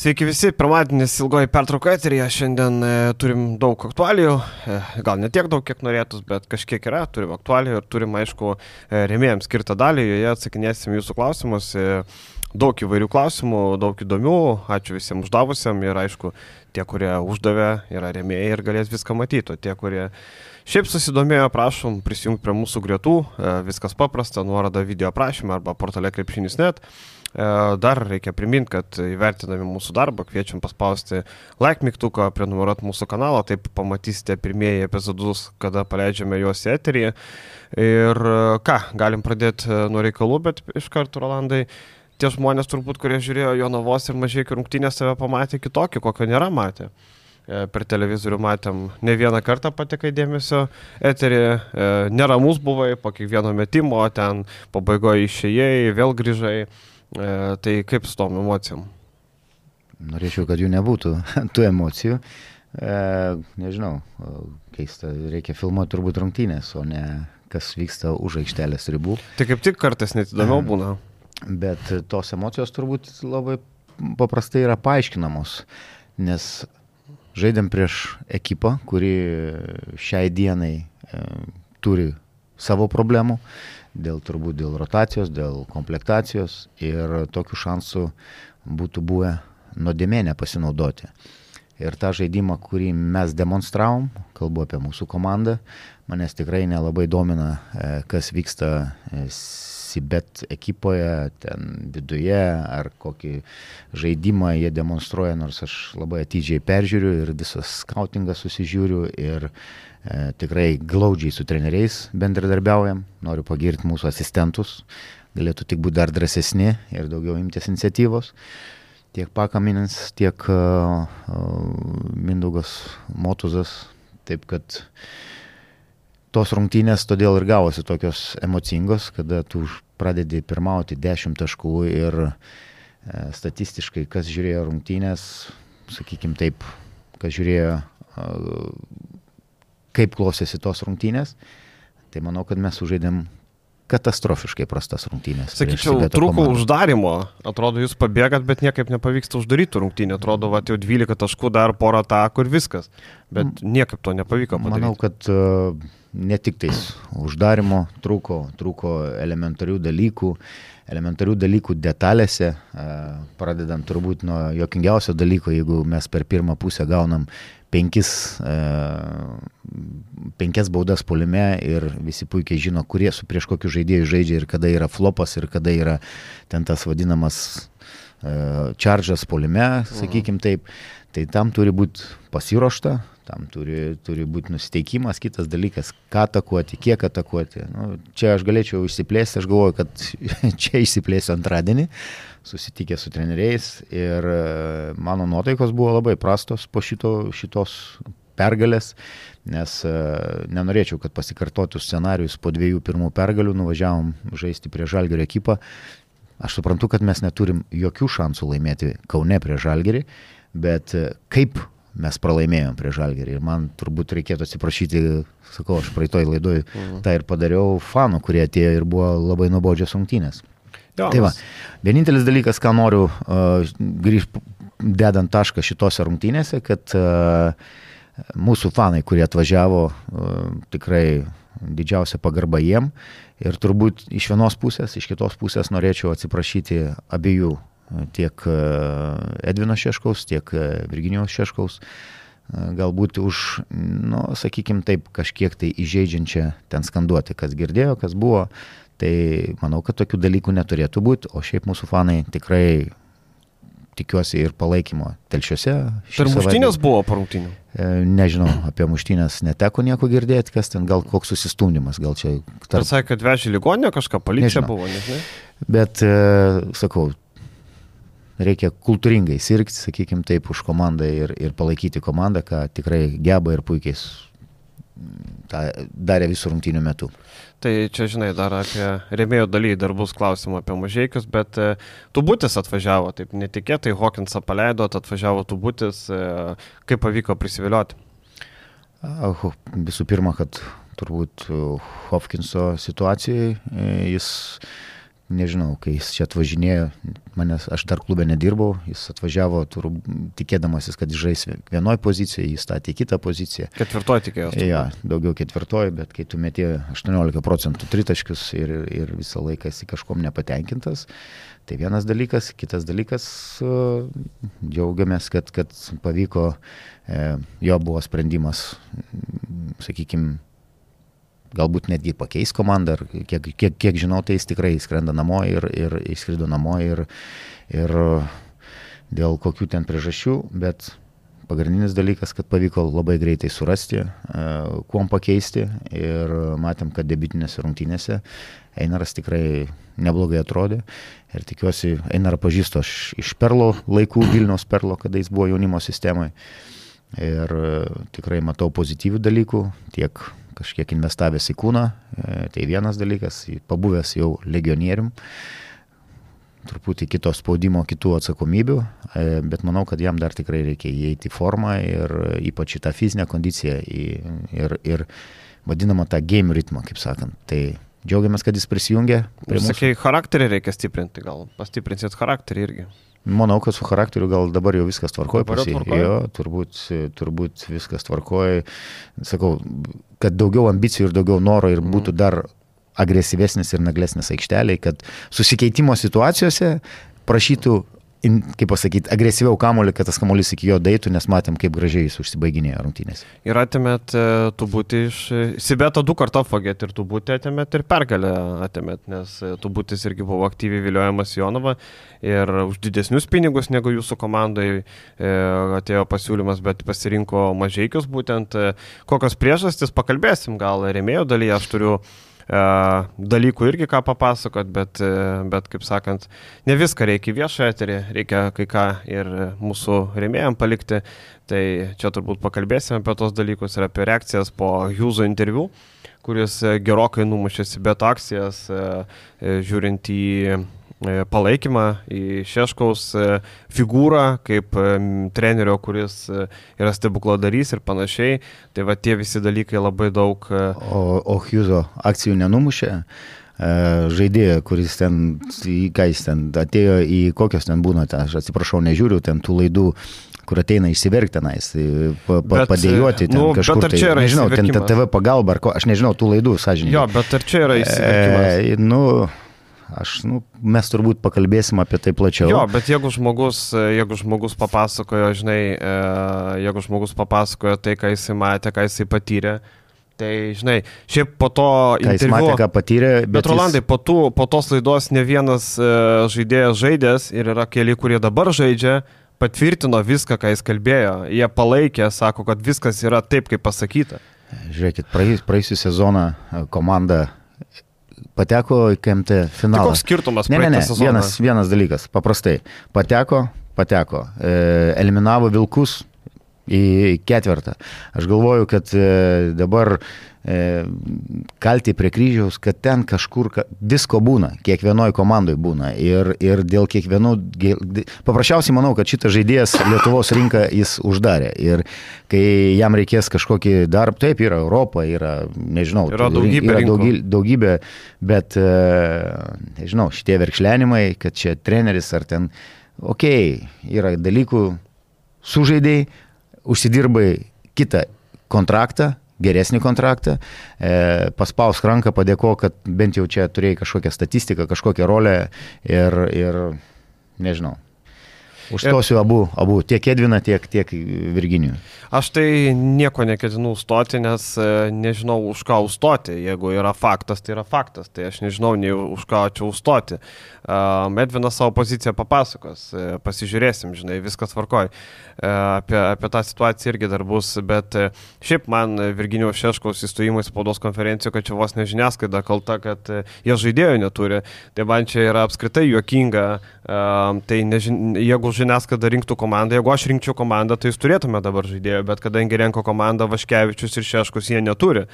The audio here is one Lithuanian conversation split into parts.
Sveiki visi, pirmadienis ilgoji pertrauka eterija, šiandien e, turim daug aktualijų, e, gal ne tiek daug, kiek norėtus, bet kažkiek yra, turim aktualijų ir turim, aišku, e, remėjams skirtą dalį, joje atsakinėsim jūsų klausimus, e, daug įvairių klausimų, daug įdomių, ačiū visiems uždavusiam. Ir aišku, tie, kurie uždavė, yra remėjai ir galės viską matyti, o tie, kurie šiaip susidomėjo, prašom prisijungti prie mūsų gretų, e, viskas paprasta, nuoroda video aprašymą arba portale krepšinis net. Dar reikia priminti, kad įvertinami mūsų darbą, kviečiam paspausti like mygtuką, prenumeruoti mūsų kanalą, taip pamatysite pirmieji epizodus, kada paleidžiame juos į eterį. Ir e, ką, galim pradėti e, nuo reikalų, bet iš karto, Rolandai, tie žmonės turbūt, kurie žiūrėjo Jonavos ir mažai rungtynės save pamatė kitokį, kokio nėra matę. E, Per televizorių matėm ne vieną kartą patekai dėmesio eterį, e, neramus buvai po kiekvieno metimo, ten pabaigoje išėjai, vėl grįžai. E, Tai kaip su tom emocijom? Norėčiau, kad jų nebūtų, tų emocijų. E, nežinau, keista, reikia filmuoti turbūt rungtynės, o ne kas vyksta už aikštelės ribų. Tai kaip tik kartais net įdomiau būna. Bet tos emocijos turbūt labai paprastai yra paaiškinamos, nes žaidėm prieš ekipą, kuri šiai dienai e, turi savo problemų, dėl turbūt dėl rotacijos, dėl komplektacijos ir tokių šansų būtų buvę nuodėmė nepasinaudoti. Ir tą žaidimą, kurį mes demonstravom, kalbu apie mūsų komandą, manęs tikrai nelabai domina, e, kas vyksta e, Sibet ekipoje, ten viduje, ar kokį žaidimą jie demonstruoja, nors aš labai atidžiai peržiūriu ir visas skautingas susižiūriu ir e, tikrai glaudžiai su treneriais bendradarbiaujam. Noriu pagirti mūsų asistentus, galėtų tik būti dar drąsesni ir daugiau imtis iniciatyvos tiek Pakamins, tiek uh, uh, Mindaugas Motuzas. Taip kad tos rungtynės todėl ir gavosi tokios emocingos, kada tu pradedi pirmauti 10 taškų ir e, statistiškai, kas žiūrėjo rungtynės, sakykime taip, kas žiūrėjo, e, kaip klostėsi tos rungtynės, tai manau, kad mes sužaidėm katastrofiškai prastas rungtynės. Sakyčiau, trūko uždarimo. Atrodo, jūs pabėgat, bet niekaip nepavyksta uždaryti rungtynį. Atrodo, va, jau 12 taškų, dar porą atakų ir viskas. Bet niekaip to nepavyko padaryti. Manau, kad uh, ne tik tais uždarimo trūko, trūko elementarių dalykų, elementarių dalykų detalėse, pradedant turbūt nuo jokingiausio dalyko, jeigu mes per pirmą pusę gaunam penkis, penkias baudas polime ir visi puikiai žino, kurie su prieš kokius žaidėjus žaidžia ir kada yra flopas ir kada yra ten tas vadinamas čaržas polime, sakykim taip. Tai tam turi būti pasiruošta, tam turi, turi būti nusiteikimas, kitas dalykas, ką atakuoti, kiek atakuoti. Nu, čia aš galėčiau išsiplėsti, aš galvoju, kad čia išsiplėsiu antradienį, susitikę su treneriais ir e, mano nuotaikos buvo labai prastos po šito, šitos pergalės, nes e, nenorėčiau, kad pasikartotų scenarius po dviejų pirmų pergalių, nuvažiavom žaisti prie Žalgerio ekipą. Aš suprantu, kad mes neturim jokių šansų laimėti Kaune prie Žalgerį, bet e, kaip mes pralaimėjom prie Žalgerį. Ir man turbūt reikėtų atsiprašyti, sakau, aš praeitoj laidoj Mhm. tą ir padariau fanų, kurie atėjo ir buvo labai nuobodžios rungtynės. Jo, Tai va, vienintelis dalykas, ką noriu uh, grįžti, dedant tašką šitose rungtynėse, kad uh, mūsų fanai, kurie atvažiavo, uh, tikrai didžiausia pagarba jiem. Ir turbūt iš vienos pusės, iš kitos pusės norėčiau atsiprašyti abiejų, tiek uh, Edvino Šeškaus, tiek uh, Virginijos Šeškaus. uh, Galbūt už, nu, sakykime taip, kažkiek tai įžeidžiančią ten skanduoti, kas girdėjo, kas buvo. Tai manau, kad tokių dalykų neturėtų būti, o šiaip mūsų fanai tikrai tikiuosi ir palaikymo telšiuose. Per muštynės buvo. E, Nežinau, apie muštynės neteko nieko girdėti, kas ten gal koks susistumdymas, gal čia Ar tarp... sakė, kad vežė ligoninę kažką, policija Nežinau. buvo, nežinai. Bet, e, sakau, reikia kultūringai sirgti, sakykime taip, už komandą ir, ir palaikyti komandą, ką tikrai geba ir puikiai tą darė visų rungtynių metu. Tai čia, žinai, dar apie remėjo daly dar bus klausimų apie mažiekius, bet e, Tubutis atvažiavo, taip netikėtai, Hawkinsą paleidot, atvažiavo Tubutis, e, kaip pavyko prisivilioti. Visų pirma, kad turbūt Hopkinso situacijai e, jis nežinau, kai jis čia atvažinėjo, manęs, aš dar klube nedirbau, jis atvažiavo tur, tikėdamasis, kad žais vienoje pozicijoje, jis statė kitą poziciją. Ketvirtoji tikėjosi. Ja, daugiau ketvirtoji, bet kai tu metė 18 procentų tritaškius ir, ir visą laiką esi kažkom nepatenkintas, tai vienas dalykas, kitas dalykas, džiaugiamės, kad, kad pavyko, e, jo buvo sprendimas, sakykime, galbūt netgi pakeis komandą, ar kiek, kiek, kiek žinau, tai jis tikrai skrenda namo ir, ir išskrido namo ir, ir dėl kokių ten priežasčių, bet pagrindinis dalykas, kad pavyko labai greitai surasti, uh, kuom pakeisti ir matėm, kad debitinėse rungtynėse Einaras tikrai neblogai atrodė ir tikiuosi, Einarą pažįstu aš iš Perlo laikų, Vilniaus Perlo, kada jis buvo jaunimo sistemoje ir uh, tikrai matau pozityvių dalykų tiek kažkiek investavęs į kūną, e, tai vienas dalykas, pabuvęs jau legionierium, truputį kito spaudimo, kitų atsakomybių, e, bet manau, kad jam dar tikrai reikia įeiti į formą ir ypač į tą fizinę kondiciją ir, ir vadinamą tą game ritmą, kaip sakant. Tai džiaugiamės, kad jis prisijungė. Sakai, charakterį reikia stiprinti, gal pastiprinsit charakterį irgi. Manau, kad su charakteriu gal dabar jau viskas tvarkoja pasi. Jo, turbūt, turbūt viskas tvarkoja. Sakau, kad daugiau ambicijų ir daugiau noro ir mhm. būtų dar agresyvesnis ir naglesnis aikšteliai, kad susikeitimo situacijose prašytų in, kaip pasakyti, agresyviau kamuolį, kad tas kamuolys iki jo daitų, nes matėm, kaip gražiai jis užsibaiginėjo rungtynės. Ir atėmėt e, tu būti iš Sibeto du kartą apvagėt ir tu būti atėmėt ir pergalę atėmėt, nes e, tu būtis irgi buvo aktyviai viliojamas Jonava ir už didesnius pinigus negu jūsų komandai e, atėjo pasiūlymas, bet pasirinko mažiekius būtent. E, kokios priežastys, pakalbėsim gal remėjo dalyje, aš turiu E, dalykų irgi ką papasakot, bet, e, bet kaip sakant, ne viską reikia viešą eterį, reikia kai ką ir mūsų remėjim palikti. Tai čia turbūt pakalbėsime apie tos dalykus ir apie reakcijas po Jūzo interviu, kuris gerokai numušėsi bet akcijas, e, žiūrint į E, palaikymą į Šeškaus e, figūrą kaip e, trenerio, kuris yra stebukladarys ir panašiai. Tai va tie visi dalykai labai daug. O, o Hugheso akcijų nenumušė žaidėją, kuris ten, ką jis ten atėjo į kokios ten būna, ten, aš atsiprašau, nežiūriu ten tų laidų, kur ateina išsiverkti tenais, pa, pa, padėjuoti ten nu, kažkur. Tai, nežinau, ten TV pagalba ar ko, aš nežinau tų laidų, sąžininkai. Jo, bet ar čia yra įsiverkimas? E, nu, Aš, nu, mes turbūt pakalbėsim apie tai plačiau. Jo, bet jeigu žmogus, jeigu žmogus papasakojo, žinai, e, jeigu žmogus papasakojo tai, ką jisai matė, ką jisai patyrė, tai, žinai, šiaip po to... Ką jis matė, ką patyrė. Bet, bet Rolandai, jis... po, tų, po tos laidos ne vienas e, žaidėjas žaidęs ir yra keli, kurie dabar žaidžia, patvirtino viską, ką jis kalbėjo. Jie palaikė, sako, kad viskas yra taip, kaip pasakyta. Žiūrėkit, praėjusią sezoną komanda pateko į KMT finalą. Tai koks skirtumas? Ne, ne, ne. Vienas, vienas dalykas. Paprastai. Pateko, pateko. E, eliminavo Vilkus į ketvirtą. Aš galvoju, kad e, dabar E, kalti prie kryžiaus, kad ten kažkur visko būna, kiekvienoje komandoje būna. Ir, ir dėl kiekvienų, paprasčiausiai manau, kad šitas žaidėjas Lietuvos rinką jis uždarė. Ir kai jam reikės kažkokį darbą, taip yra Europa, yra, nežinau, yra daugybė, yra daugybė, daugybė bet, e, nežinau, šitie verkšlenimai, kad čia treneris ar ten, okei, okay, yra dalykų, sužaidėjai, užsidirbai kitą kontraktą, geresnį kontraktą, e, paspausk ranką, padėko, kad bent jau čia turėjai kažkokią statistiką, kažkokią rolę ir, ir nežinau. Užstosiu abu, abu, tiek Edviną, tiek, tiek Virginijų. Aš tai nieko neketinu užstoti, nes e, nežinau už ką užstoti. Jeigu yra faktas, tai yra faktas. Tai aš nežinau, nei už ką čia užstoti. Edvinas savo poziciją papasakos, e, pasižiūrėsim, žinai, viskas tvarkoj. E, apie, apie tą situaciją irgi dar bus, bet e, šiaip man Virginijos Šeškaus įstojimai spaudos konferencijoje, kad čia vos nežiniasklaida kalta, kad jie žaidėjo neturi, tai man čia yra apskritai juokinga, tai nežin, jeigu žiniasklaida rinktų komandą, jeigu aš rinkčiau komandą, tai jūs turėtume dabar žaidėjo, bet kadangi renko komandą Vaškevičius ir Šeškus, jie neturi.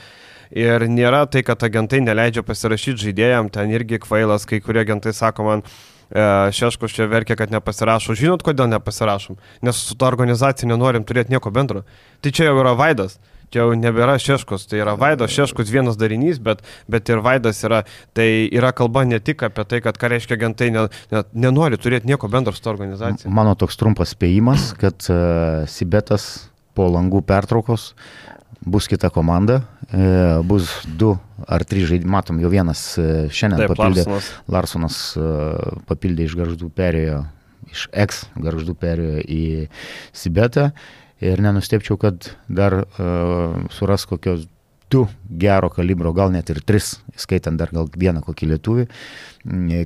Ir nėra tai, kad agentai neleidžia pasirašyti žaidėjam, ten irgi kvailas, kai kurie agentai sako man, e, Šeškus čia verkia, kad nepasirašo. Žinot, kodėl nepasirašom? Nes su ta organizacija nenorim turėti nieko bendro. Tai čia jau yra vaidas. čia jau nebėra Šeškus, tai yra Vaidas Šeškus vienas darinys, bet, bet ir Vaidas yra, tai yra kalba ne tik apie tai, kad ką reiškia agentai ne, ne, nenori turėti nieko bendro su to organizacija. Mano toks trumpas spėjimas, kad uh, Sibetas po langų pertraukos bus kita komanda, e, bus du ar trys žaidimai, matom, jau vienas e, šiandien Taip, papildė, Larsonas. Larsonas e, papildė iš garždų perėjo, iš ex garždų perėjo į Sibetą ir nenustepčiau, kad dar uh, suras kokios du gero kalibro, gal net ir tris, skaitant dar gal vieną kokį lietuvį,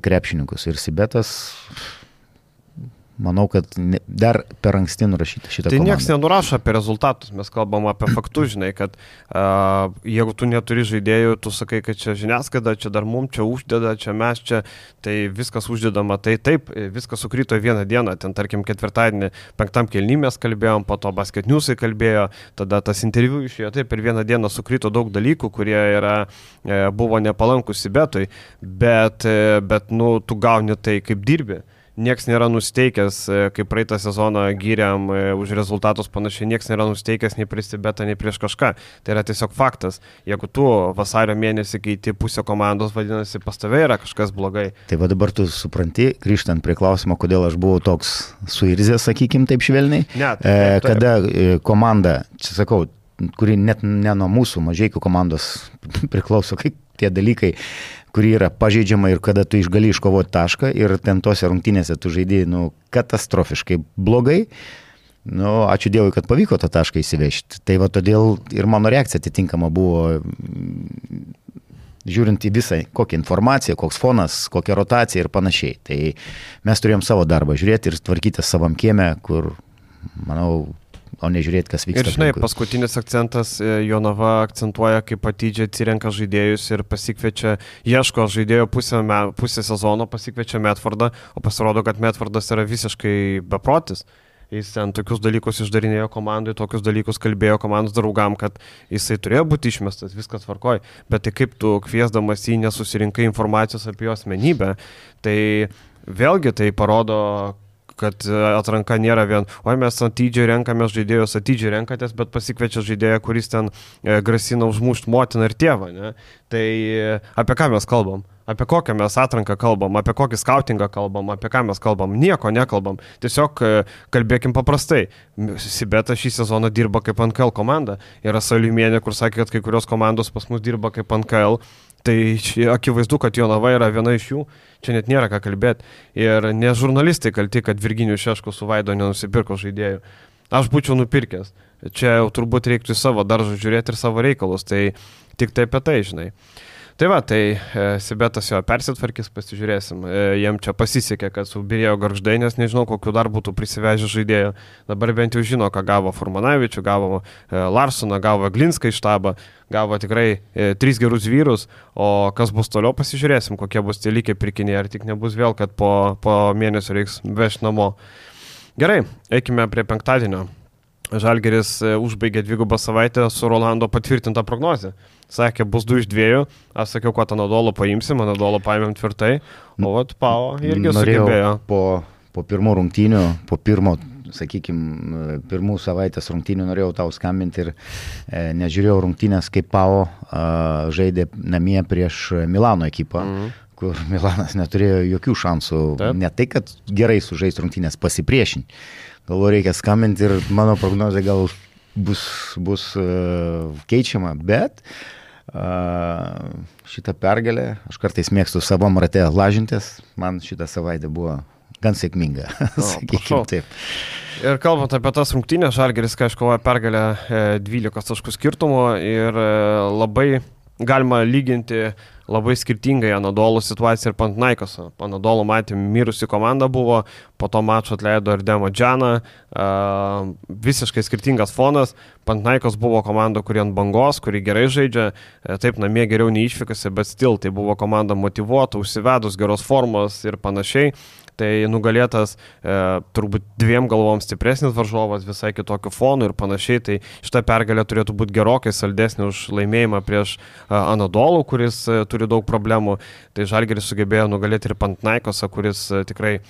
krepšininkus. Ir Sibetas, manau, kad dar per anksti nurašyti šitą Tai komandą. niekas nenurašo apie rezultatus, mes kalbam apie faktus, žinai, kad uh, jeigu tu neturi žaidėjų, tu sakai, kad čia žiniasklaida, čia dar mum čia uždeda, čia mes čia, tai viskas uždedama, tai taip, viskas sukrito į vieną dieną, ten tarkim ketvirtadienį, penktam kelnymės kalbėjom, po to basketniusai kalbėjo, tada tas interviu išėjo, taip per vieną dieną sukrito daug dalykų, kurie yra, e, buvo nepalankus Sibetui, bet, e, bet, nu, tu gauni tai kaip dirbi nieks nėra nusteikęs, e, kaip praeitą sezoną gyriam e, už rezultatus panašiai, nieks nėra nusteikęs nei prieš Tibetą, nei prieš kažką. Tai yra tiesiog faktas. Jeigu tu vasario mėnesį keiti pusę komandos, vadinasi, pas tave yra kažkas blogai. Tai va dabar tu supranti, grįžtant prie klausimo, kodėl aš buvau toks suirzęs, sakykim, taip švelniai. Ne, E, taip, taip. kada e, komanda, čia sakau, kuri net ne nuo mūsų mažiekių komandos priklauso, kaip tie dalykai, kuri yra pažeidžiama ir kada tu išgali iškovoti tašką ir ten tose rungtynėse tu žaidėjai, nu, katastrofiškai blogai. Nu, ačiū Dievui, kad pavyko tą tašką įsivežti. Tai va todėl ir mano reakcija atitinkama buvo, mm, žiūrint į visą, kokią informaciją, koks fonas, kokia rotacija ir panašiai. Tai mes turėjom savo darbą žiūrėti ir tvarkyti savam kieme, kur, manau, o ne žiūrėti, kas vyksta. Ir žinai, aplinkui. paskutinis akcentas, e, Jonava akcentuoja, kaip atidžiai atsirenka žaidėjus ir pasikviečia, ieško žaidėjo pusę, me, pusę sezono, pasikviečia Metfordą, o pasirodo, kad Metfordas yra visiškai beprotis. Jis ten tokius dalykus išdarinėjo komandai, tokius dalykus kalbėjo komandos draugam, kad jisai turėjo būti išmestas, viskas tvarkoj. Bet tai kaip tu kviesdamas jį nesusirinkai informacijos apie jo asmenybę, tai vėlgi tai parodo, kad e, atranka nėra vien, oi mes atidžiai renkamės žaidėjus, atidžiai renkatės, bet pasikviečia žaidėją, kuris ten e, grasina užmušti motiną ir tėvą. Ne? Tai e, apie ką mes kalbam? Apie kokią mes atranką kalbam, apie kokį skautingą kalbam, apie ką mes kalbam, nieko nekalbam. Tiesiog kalbėkim paprastai. Sibeta šį sezoną dirba kaip NKL komanda. Yra Saliumienė, kur sakė, kad kai kurios komandos pas mus dirba kaip NKL. Tai akivaizdu, kad Jonava yra viena iš jų, čia net nėra ką kalbėti. Ir ne žurnalistai kalti, kad Virginijus Šeškus su Vaido nenusipirko žaidėjų. Aš būčiau nupirkęs. Čia jau turbūt reiktų į savo daržą žiūrėti ir savo reikalus. Tai tik tai apie tai, žinai. Tai va, tai e, Sibetas jo persitvarkys, pasižiūrėsim. E, jiem čia pasisekė, kad subirėjo garždai, nes nežinau, kokiu dar būtų prisivežę žaidėjų. Dabar bent jau žino, ką gavo Formanavičių, gavo e, Larsoną, gavo Glinską iš štabą, gavo tikrai e, tris gerus vyrus, o kas bus toliau, pasižiūrėsim, kokie bus tie lygiai pirkiniai, ar tik nebus vėl, kad po, po mėnesio reiks vežti namo. Gerai, eikime prie penktadienio. Žalgeris e, užbaigė dvigubą savaitę su Rolando patvirtinta prognozė. Sakė, bus du iš dviejų. Aš sakiau, kad Anadolo paimsim, Anadolo paėmėm tvirtai. O vat Pau irgi Norėjau sugebėjo. Po, po pirmų rungtynių, po pirmo, sakykime, pirmų savaitės rungtynių norėjau tau skambinti ir e, nežiūrėjau rungtynės, kaip Pau e, žaidė namie prieš Milano ekipą. Mhm kur Milanas neturėjo jokių šansų, Taip. ne tai, kad gerai sužaisti rungtynės, pasipriešinti. Galvoju, reikia skambinti ir mano prognozija gal bus, bus uh, keičiama, bet uh, šitą pergalę, aš kartais mėgstu savam rate lažintis, man šitą savaitę buvo gan sėkminga, sakykime taip. Ir kalbant apie tas rungtynės, Žalgeris, ką iškovoja pergalę e, 12 taškų skirtumo ir e, labai galima lyginti labai skirtingai Anadolo situaciją ir Pantnaikosą. Anadolo matėm, mirusi komanda buvo, po to mačo atleido ir Demo Džaną, uh, visiškai skirtingas fonas. Pantnaikos buvo komanda, kuri ant bangos, kuri gerai žaidžia, e, taip namie geriau neišvykasi, bet stil tai buvo komanda motivuota, užsivedus geros formos ir panašiai. Tai nugalėtas e, turbūt dviem galvom stipresnis varžovas, visai kitokiu fonu ir panašiai. Tai šita pergalė turėtų būti gerokai saldesnė už laimėjimą prieš e, Anadolų, kuris e, turi daug problemų. Tai Žalgeris sugebėjo nugalėti ir Pantnaikosą, kuris e, tikrai e,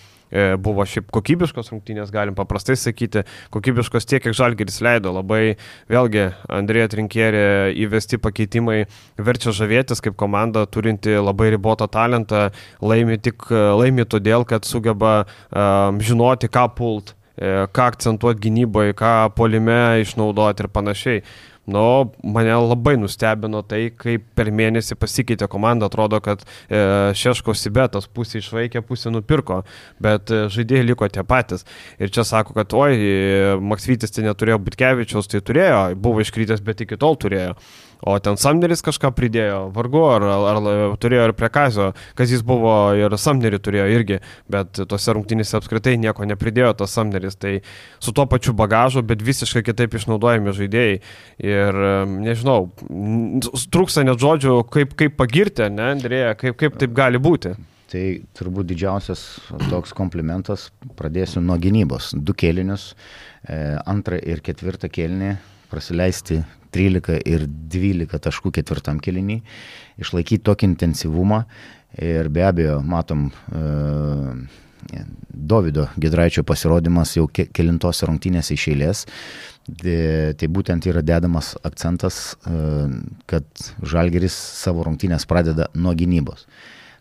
buvo šiaip kokybiškos rungtynės, galim paprastai sakyti, kokybiškos tiek, kiek Žalgeris leido. Labai vėlgi Andrėja Trinkierė įvesti pakeitimai verčia žavėtis kaip komanda turinti labai ribotą talentą, laimi tik laimi todėl, kad sugeba um, žinoti, ką pult ką akcentuoti gynyboje, ką polime išnaudoti ir panašiai. Nu, mane labai nustebino tai, kaip per mėnesį pasikeitė komanda. Atrodo, kad e, Šeško Sibetas pusę išvaikė, pusę nupirko, bet e, žaidėjai liko tie patys. Ir čia sako, kad oi, Maksvytis tai neturėjo Butkevičiaus, tai turėjo, buvo iškrytęs, bet iki tol turėjo. O ten Samneris kažką pridėjo, vargu, ar, ar, ar turėjo ir prie Kazio, kas jis buvo ir Samnerį turėjo irgi, bet tose rungtynėse apskritai nieko nepridėjo tas Samneris. Tai su tuo pačiu bagažu, bet visiškai kitaip išnaudojami žaidėjai. Ir nežinau, trūksta net žodžių, kaip, kaip pagirti, ne, Andrėja, kaip, kaip taip gali būti. Tai turbūt didžiausias toks komplimentas, pradėsiu nuo gynybos. Du kėlinius, e, antrą ir ketvirtą kėlinį prasileisti 13 ir 12 taškų ketvirtam kelinį, išlaikyti tokį intensyvumą ir be abejo matom e, Davido Gedraičio pasirodymas jau ke kelintose rungtynėse iš eilės. De, tai būtent yra dedamas akcentas, e, kad Žalgeris savo rungtynės pradeda nuo gynybos.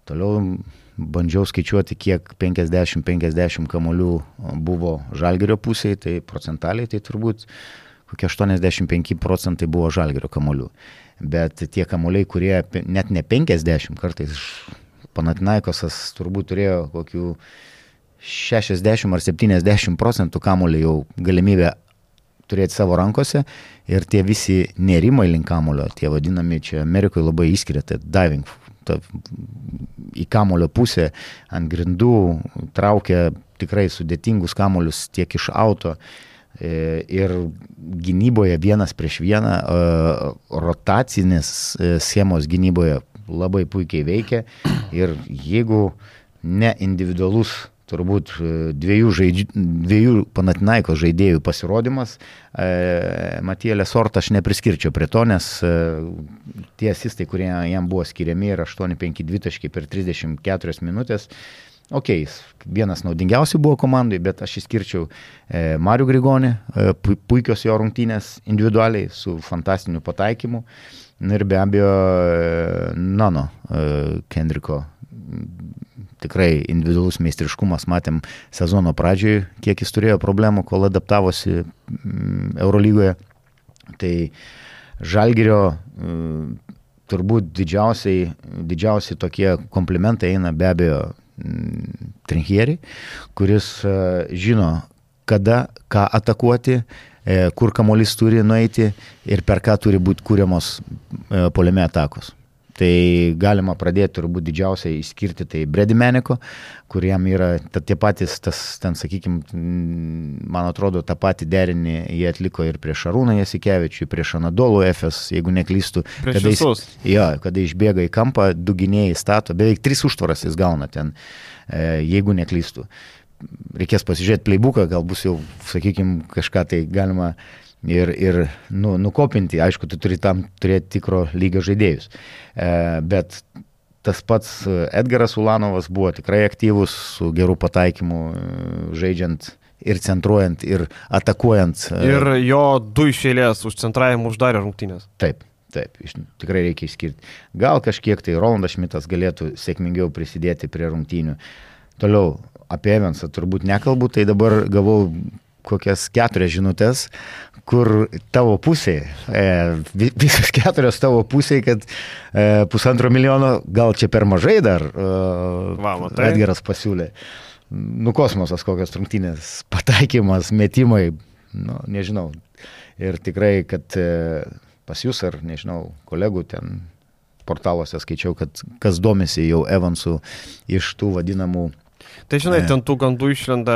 Toliau bandžiau skaičiuoti, kiek 50-50 kamolių buvo Žalgerio pusėje, tai procentaliai tai turbūt kokie 85 procentai buvo žalgerio kamolių. Bet tie kamoliai, kurie net ne 50 kartais, Panatinaikosas turbūt turėjo kokių 60 ar 70 procentų kamolių jau galimybę turėti savo rankose ir tie visi nerimai link kamulio, tie vadinami čia Amerikoje labai įskiria, tai diving ta, į kamulio pusę ant grindų traukia tikrai sudėtingus kamuolius tiek iš auto, E, ir gynyboje vienas prieš vieną, e, rotacinės e, schemos gynyboje labai puikiai veikia. Ir jeigu ne individualus turbūt dviejų, žaidži, dviejų Panatinaiko žaidėjų pasirodymas, e, Matija Lesortą aš nepriskirčiau prie to, nes e, tie asistai, kurie jam buvo skiriami, yra 8-5 dvitaškai per 34 minutės, Ok, jis vienas naudingiausių buvo komandai, bet aš išskirčiau e, Mariu Grigonį, e, puikios jo rungtynės individualiai su fantastiniu pataikymu. Ir be abejo, e, Nano e, Kendriko tikrai individualus meistriškumas, matėm sezono pradžioje, kiek jis turėjo problemų, kol adaptavosi Eurolygoje. Tai Žalgirio turbūt didžiausiai, didžiausiai tokie komplimentai eina be abejo Trinkieri, kuris e, žino, kada, ką atakuoti, e, kur kamuolys turi nueiti ir per ką turi būti kūriamos e, poliame atakos. Tai galima pradėti turbūt didžiausiai išskirti tai Bredimeniko, kuriam yra ta, tie patys, tas, ten sakykime, man atrodo, tą patį derinį jie atliko ir prieš Šarūną Jasikevičių, prieš Anadolų FS, jeigu neklystu. Prieš kada visus. Jis, jo, kada išbėga į kampą, du gynėjai stato, beveik tris užtvaras jis gauna ten, e, jeigu neklystu. Reikės pasižiūrėti playbooką, gal bus jau, sakykime, kažką tai galima ir, ir nu, nukopinti, aišku, tu turi tam turėti tikro lygio žaidėjus. E, bet tas pats Edgaras Ulanovas buvo tikrai aktyvus, su geru pataikymu, e, žaidžiant ir centruojant, ir atakuojant. E, ir jo du išėlės už centravimą uždarė rungtynės. Taip. Taip, iš, tikrai reikia išskirti. Gal kažkiek tai Rolandas Šmitas galėtų sėkmingiau prisidėti prie rungtynių. Toliau, apie Evansą turbūt nekalbu, tai dabar gavau kokias keturias žinutės, kur tavo pusėje, e, visos keturios tavo pusėje, kad e, pusantro milijono, gal čia per mažai dar, e, Va, matai. Edgaras pasiūlė. Nu, kosmosas kokios rungtynės, pataikymas, metimai, nu, nežinau. Ir tikrai, kad e, pas jūs ar, nežinau, kolegų ten portaluose skaičiau, kad kas domisi jau Evansų iš tų vadinamų Tai žinai, ten tų gandų išlenda,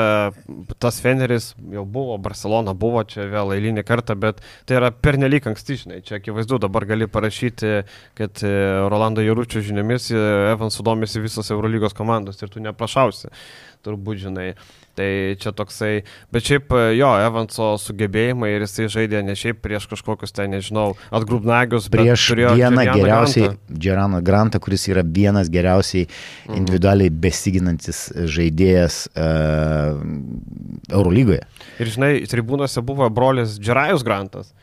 tas Feneris jau buvo, Barcelona buvo čia vėl eilinį kartą, bet tai yra pernelyg anksti, žinai, čia akivaizdu, dabar gali parašyti, kad e, Rolando Jaručio žiniomis e, Evansų domisi visos Eurolygos komandos ir tu neprašausi, turbūt žinai. Tai čia toksai, bet šiaip jo, Evanso sugebėjimai ir jisai žaidė ne šiaip prieš kažkokius, tai nežinau, atgrubnagius, prieš vieną geriausiai, Gerano Grantą, kuris yra vienas geriausiai mhm. individualiai besiginantis žaidėjas uh, Eurolygoje. Ir žinai, tribūnose buvo brolis Džerajus Grantas.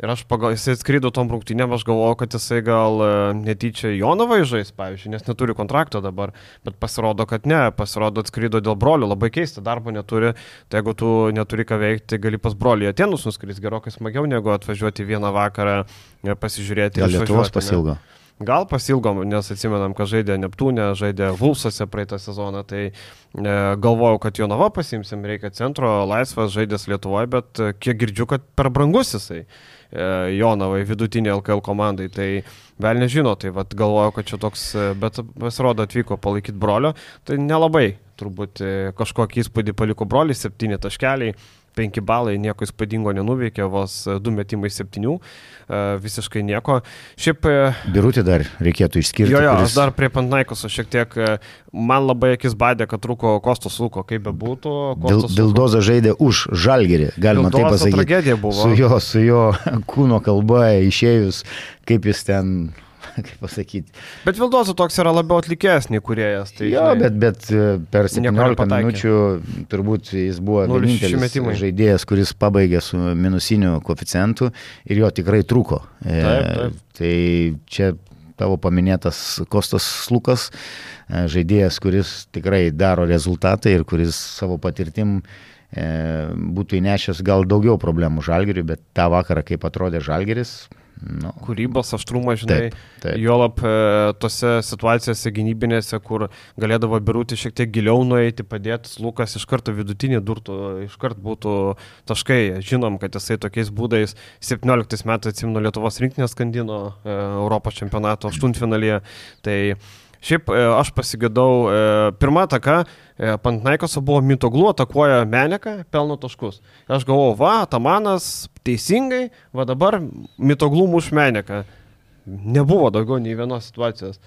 Ir aš pagal, jisai atskrido tom rungtynėm, aš galvojau, kad jisai gal e, netyčia Jonavą žais, pavyzdžiui, nes neturi kontrakto dabar, bet pasirodo, kad ne, pasirodo atskrido dėl brolių, labai keista, darbo neturi, tai jeigu tu neturi ką veikti, gali pas brolį Atenus nuskris gerokai smagiau negu atvažiuoti vieną vakarą e, pasižiūrėti. Gal Lietuvos pasilgo? Ne? Gal pasilgom, nes atsimenam, kad žaidė Neptūnė, žaidė Vulsose praeitą sezoną, tai e, galvojau, kad Jonava pasimsim, reikia centro, laisvas žaidės Lietuvoje, bet e, kiek girdžiu, kad per brangus jisai. E, Jonavai, vidutinė LKL komandai. Tai vėl nežino, tai vad galvoju, kad čia toks, e, bet pasirodo atvyko palaikyti brolio, tai nelabai turbūt e, kažkokį įspūdį paliko brolis, septyni taškeliai. 5 balai, nieko įspūdingo nenuveikė, vos 2 metimai 7, visiškai nieko. Šiaip... Birutį dar reikėtų išskirti. Jo, jo, kuris... aš dar prie Pantnaikoso šiek tiek, man labai akis badė, kad trūko Kostos Luko, kaip be būtų. Dildoza žaidė už Žalgerį, galima taip pasakyti. Tragedija buvo. Su jo, su jo kūno kalba išėjus, kaip jis ten kaip pasakyti. Bet Vildozo toks yra labiau atlikėjas nei kuriejas. Tai, jo, žinai, bet, bet e, per 17 minučių turbūt jis buvo vienintelis žaidėjas, kuris pabaigė su minusiniu koficientu ir jo tikrai trūko. E, taip, taip. Tai čia tavo paminėtas Kostas Lukas, e, žaidėjas, kuris tikrai daro rezultatą ir kuris savo patirtim būtų įnešęs gal daugiau problemų žalgeriui, bet tą vakarą, kaip atrodė žalgeris, Nu. Kūrybos aštrumas, žinai, taip, taip. juolap e, tose situacijose gynybinėse, kur galėdavo birūti šiek tiek giliau nueiti, padėti, Lukas iš karto vidutinį durtų, iš karto būtų taškai. Žinom, kad jisai tokiais būdais 17 metais atsimno Lietuvos rinkinės skandino e, Europos čempionato aštuntfinalyje. Tai Šiaip e, aš pasigėdau, e, pirmą ataką e, Pantnaikoso buvo Mitoglu, atakuoja Meneką, pelno taškus. Aš galvojau, va, Tamanas teisingai, va dabar Mitoglu muš Meneką. Nebuvo daugiau nei vienos situacijos.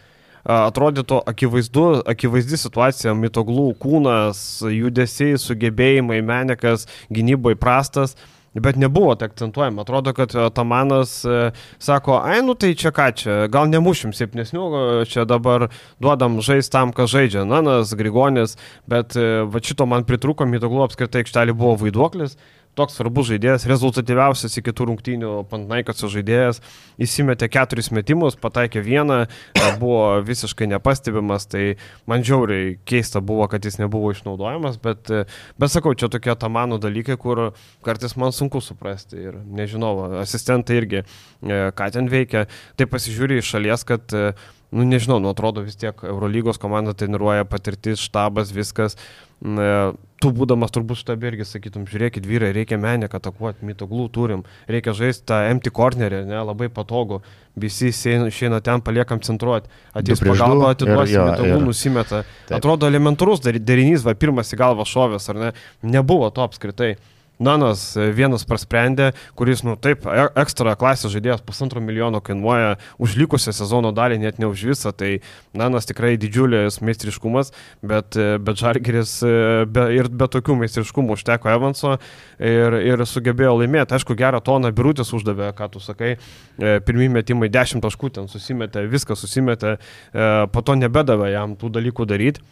Atrodytų akivaizdu, akivaizdi situacija, Mitoglų kūnas, judesiai, sugebėjimai, Menekas gynyboje prastas. Bet nebuvo tai akcentuojama. Atrodo, kad e, Tamanas e, sako, ai, nu tai čia ką čia, gal nemušim septynesnių, čia dabar duodam žaisti tam, kas žaidžia. Nanas, Grigonis, bet e, va šito man pritruko, Mitoglu apskritai aikštelė buvo vaiduoklis toks svarbus žaidėjas, rezultatyviausias iki tų rungtynių Pantnaikasio žaidėjas, įsimetė keturis metimus, pataikė vieną, buvo visiškai nepastebimas, tai man žiauriai keista buvo, kad jis nebuvo išnaudojamas, bet, bet sakau, čia tokie tamano dalykai, kur kartais man sunku suprasti ir nežinau, asistentai irgi, e, ką ten veikia, tai pasižiūri iš šalies, kad nu nežinau, nu atrodo vis tiek Eurolygos komanda treniruoja, patirtis, štabas, viskas. Tu būdamas turbūt štabė irgi sakytum, žiūrėkit vyrai, reikia menę atakuoti, mitoglų turim, reikia žaisti tą empty cornerį, ne, labai patogu, visi išeina ten, paliekam centruoti, ateis pagalba, atiduosi, mitoglų nusimeta. Taip. Atrodo elementarus derinys, va pirmas į galvą šovės, ar ne, nebuvo to apskritai. Nanas e, vienas prasprendė, kuris, nu taip, e, ekstra klasės žaidėjas pusantro milijono kainuoja už likusią sezono dalį, net ne už visą, tai Nanas tikrai didžiulis meistriškumas, bet, e, bet Žargeris be, ir be tokių meistriškumų užteko Evanso ir, ir sugebėjo laimėti. Aišku, gerą toną Birutis uždavė, ką tu sakai, pirmie metimai 10 taškų ten susimetė, viską susimetė, po to nebedavė jam tų dalykų daryti.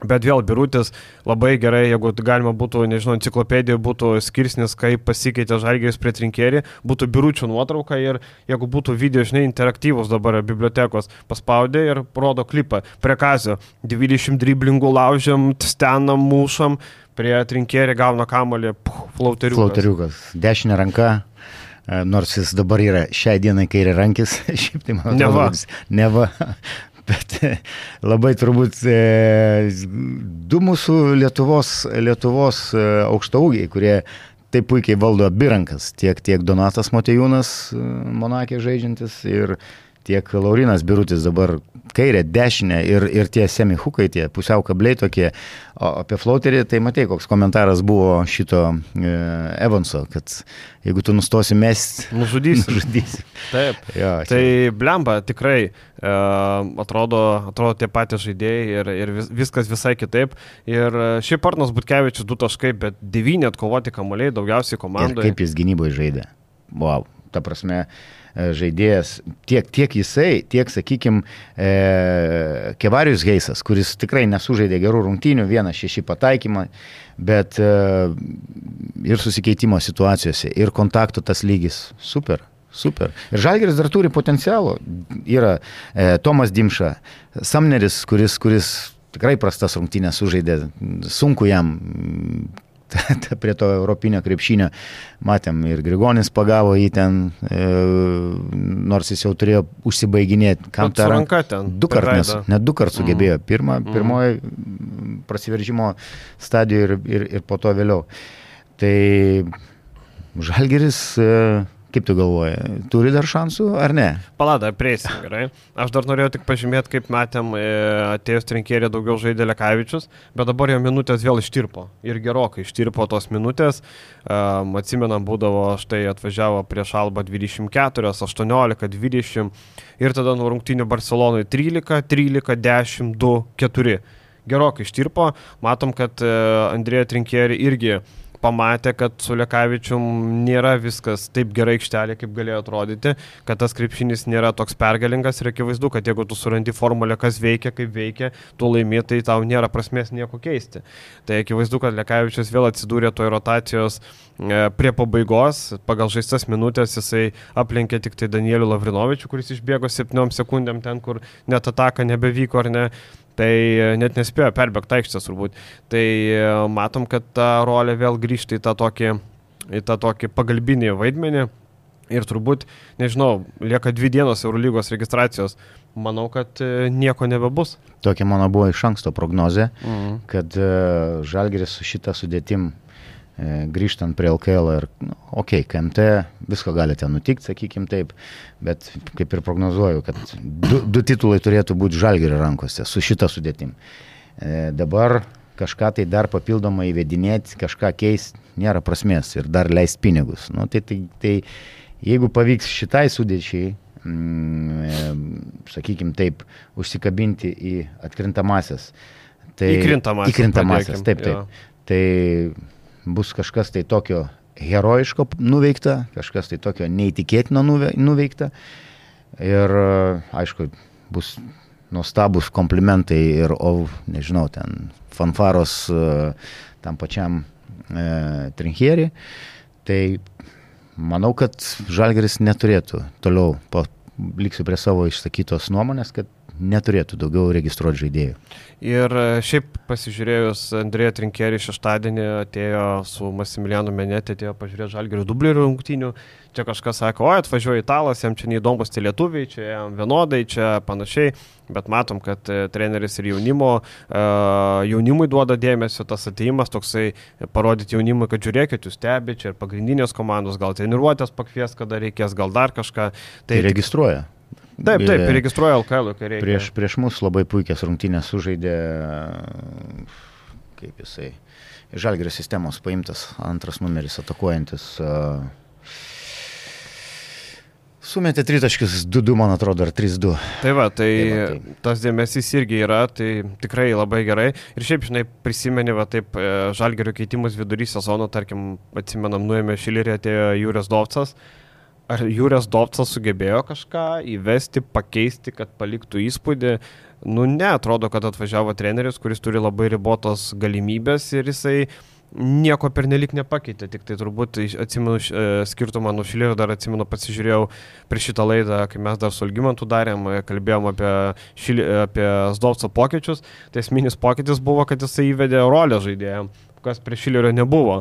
Bet vėl Birutis labai gerai, jeigu galima būtų, nežinau, enciklopedija būtų skirsnis, kaip pasikeitė žalgėjus prie trinkėrį, būtų biručių nuotrauka ir jeigu būtų video, žinai, interaktyvus dabar bibliotekos, paspaudė ir rodo klipą prie kazio, 20 driblingų laužiam, stenam, mušam, prie trinkėrį gauna kamolį, flauteriukas. Flauteriukas, dešinė ranka, e, nors jis dabar yra šiai dienai kairė rankis, šiaip tai man atrodo, neva. neva bet labai turbūt e, du mūsų Lietuvos, Lietuvos e, aukštaugiai, kurie taip puikiai valdo abi rankas, tiek, tiek Donatas Motejūnas, e, Monakė žaidžiantis ir tiek Laurinas Birutis dabar kairę, dešinę ir, ir tie semihukai, tie pusiau kabliai tokie. O apie flauterį, tai matai, koks komentaras buvo šito e, Evanso, kad jeigu tu nustosi mest, Nužudysi. nužudysi. Taip. Jo, Tai blemba, tikrai e, atrodo, atrodo tie patys žaidėjai ir, ir vis, viskas visai kitaip. Ir e, šiaip Arnas Butkevičius du taškai, bet devyni atkovoti kamuoliai, daugiausiai Ir komandoje. kaip jis gynyboje žaidė. Wow. Ta prasme, e, žaidėjas, tiek, tiek jisai, tiek, sakykime, e, Kevarius Geisas, kuris tikrai nesužaidė gerų rungtynių, vieną šeši pataikymą, bet e, ir susikeitimo situacijose, ir kontaktų tas lygis super. Super. Ir Žalgeris dar turi potencialo. Yra e, Tomas Dimša, Samneris, kuris, kuris tikrai prastas rungtynės sužaidė, sunku jam prie to europinio krepšinio. Matėm ir Grigonis pagavo jį ten, e, nors jis jau turėjo užsibaiginėti. Kam ranką? ranka ten. Du kartus, net du kartus sugebėjo. Pirma, Mhm. pirmoji mm, prasiveržimo stadijoje ir, ir, ir po to vėliau. Tai Žalgeris, e, kaip tu galvoji, turi dar šansų ar ne? Palada, prieisim, gerai. Aš dar norėjau tik pažymėti, kaip matėm, e, atėjus trinkėrė daugiau žaidė Lekavičius, bet dabar jo minutės vėl ištirpo. Ir gerokai ištirpo tos minutės. Um, atsimenam, būdavo, štai atvažiavo prieš Alba 24, 18, 20 ir tada nuo rungtinių Barcelonui 13, 13, 10, 2, 4. Gerokai ištirpo. Matom, kad e, Andrėja Trinkėri irgi pamatė, kad su Lekavičium nėra viskas taip gerai aikštelė, kaip galėjo atrodyti, kad tas krepšinis nėra toks pergalingas ir akivaizdu, kad jeigu tu surandi formulę, kas veikia, kaip veikia, tu laimi, tai tau nėra prasmės nieko keisti. Tai akivaizdu, kad Lekavičius vėl atsidūrė toj rotacijos e, prie pabaigos, pagal žaistas minutės jisai aplenkė tik tai Danielių Lavrinovičių, kuris išbėgo 7 sekundėm ten, kur net ataka nebevyko ar ne. Tai e, net nespėjo perbėgti aikštės turbūt. Tai e, matom, kad ta rolė vėl grįžta į tą tokį, į tą tokį pagalbinį vaidmenį. Ir turbūt, nežinau, lieka dvi dienos Eurolygos registracijos. Manau, kad e, nieko nebebus. Tokia mano buvo iš anksto prognozė, Mhm. kad Žalgeris su šitą sudėtim grįžtant prie LKL ir, nu, okei, okay, KMT, visko gali ten nutikti, sakykim taip, bet kaip ir prognozuoju, kad du, du titulai turėtų būti Žalgerio rankose su šitą sudėtim. E, dabar kažką tai dar papildomai įvedinėti, kažką keisti, nėra prasmės ir dar leisti pinigus. Nu, tai, tai, tai jeigu pavyks šitai sudėčiai, mm, sakykime taip, užsikabinti į atkrintamasias, tai Įkrintamąsias įkrintamąsias, padėkim, taip, jo. taip. Tai bus kažkas tai tokio herojiško nuveikta, kažkas tai tokio neįtikėtino nuve- nuveikta. Ir aišku, bus nuostabus komplimentai ir, o, nežinau, ten fanfaros e, tam pačiam e, trinkieriui. Tai manau, kad Žalgeris neturėtų toliau, po, liksiu prie savo išsakytos nuomonės, kad neturėtų daugiau registruoti žaidėjų. Ir e, šiaip pasižiūrėjus, Andrėja Trinkerį šeštadienį atėjo su Masimilianu Menetė, atėjo pažiūrėti Žalgirių dublerių rungtynių. Čia kažkas sako, o atvažiuoja italas, jam čia neįdomus tie lietuviai, čia jam vienodai, čia panašiai. Bet matom, kad e, treneris ir jaunimo, e, jaunimui duoda dėmesio, tas ateimas toksai parodyti jaunimui, kad žiūrėkit, jūs stebite, čia ir pagrindinės komandos, gal treniruotės pakvies, kada reikės, gal dar kažką. Tai registruoja. Taip, taip, registruoja LKL, kai reikia. Prieš, prieš mus labai puikias rungtynės sužaidė, kaip jisai, iš žalgerio sistemos paimtas antras numeris atakuojantis. a, Sumetė tritaškius 2-2, man atrodo, ar 3-2. Tai va, tai, Tai va, tai tas dėmesys irgi yra, tai tikrai labai gerai. Ir šiaip, žinai, prisimeni, va taip, e, žalgerio keitimus vidury sezono, tarkim, atsimenam, nuėmė Šilerį, atėjo Jūrės Dovcas. Ar Jūrės Dovcas sugebėjo kažką įvesti, pakeisti, kad paliktų įspūdį? Nu, ne, atrodo, kad atvažiavo treneris, kuris turi labai ribotos galimybės ir jisai nieko pernelik nepakeitė, tik tai turbūt atsimenu e, skirtumą nuo Šilerio, dar atsimenu pasižiūrėjau prieš šitą laidą, kai mes dar su Algymantu darėm, e, kalbėjom apie, šilį, apie Zdovco pokyčius, tai esminis pokytis buvo, kad jisai įvedė rolę žaidėjams, kas prie Šilerio nebuvo.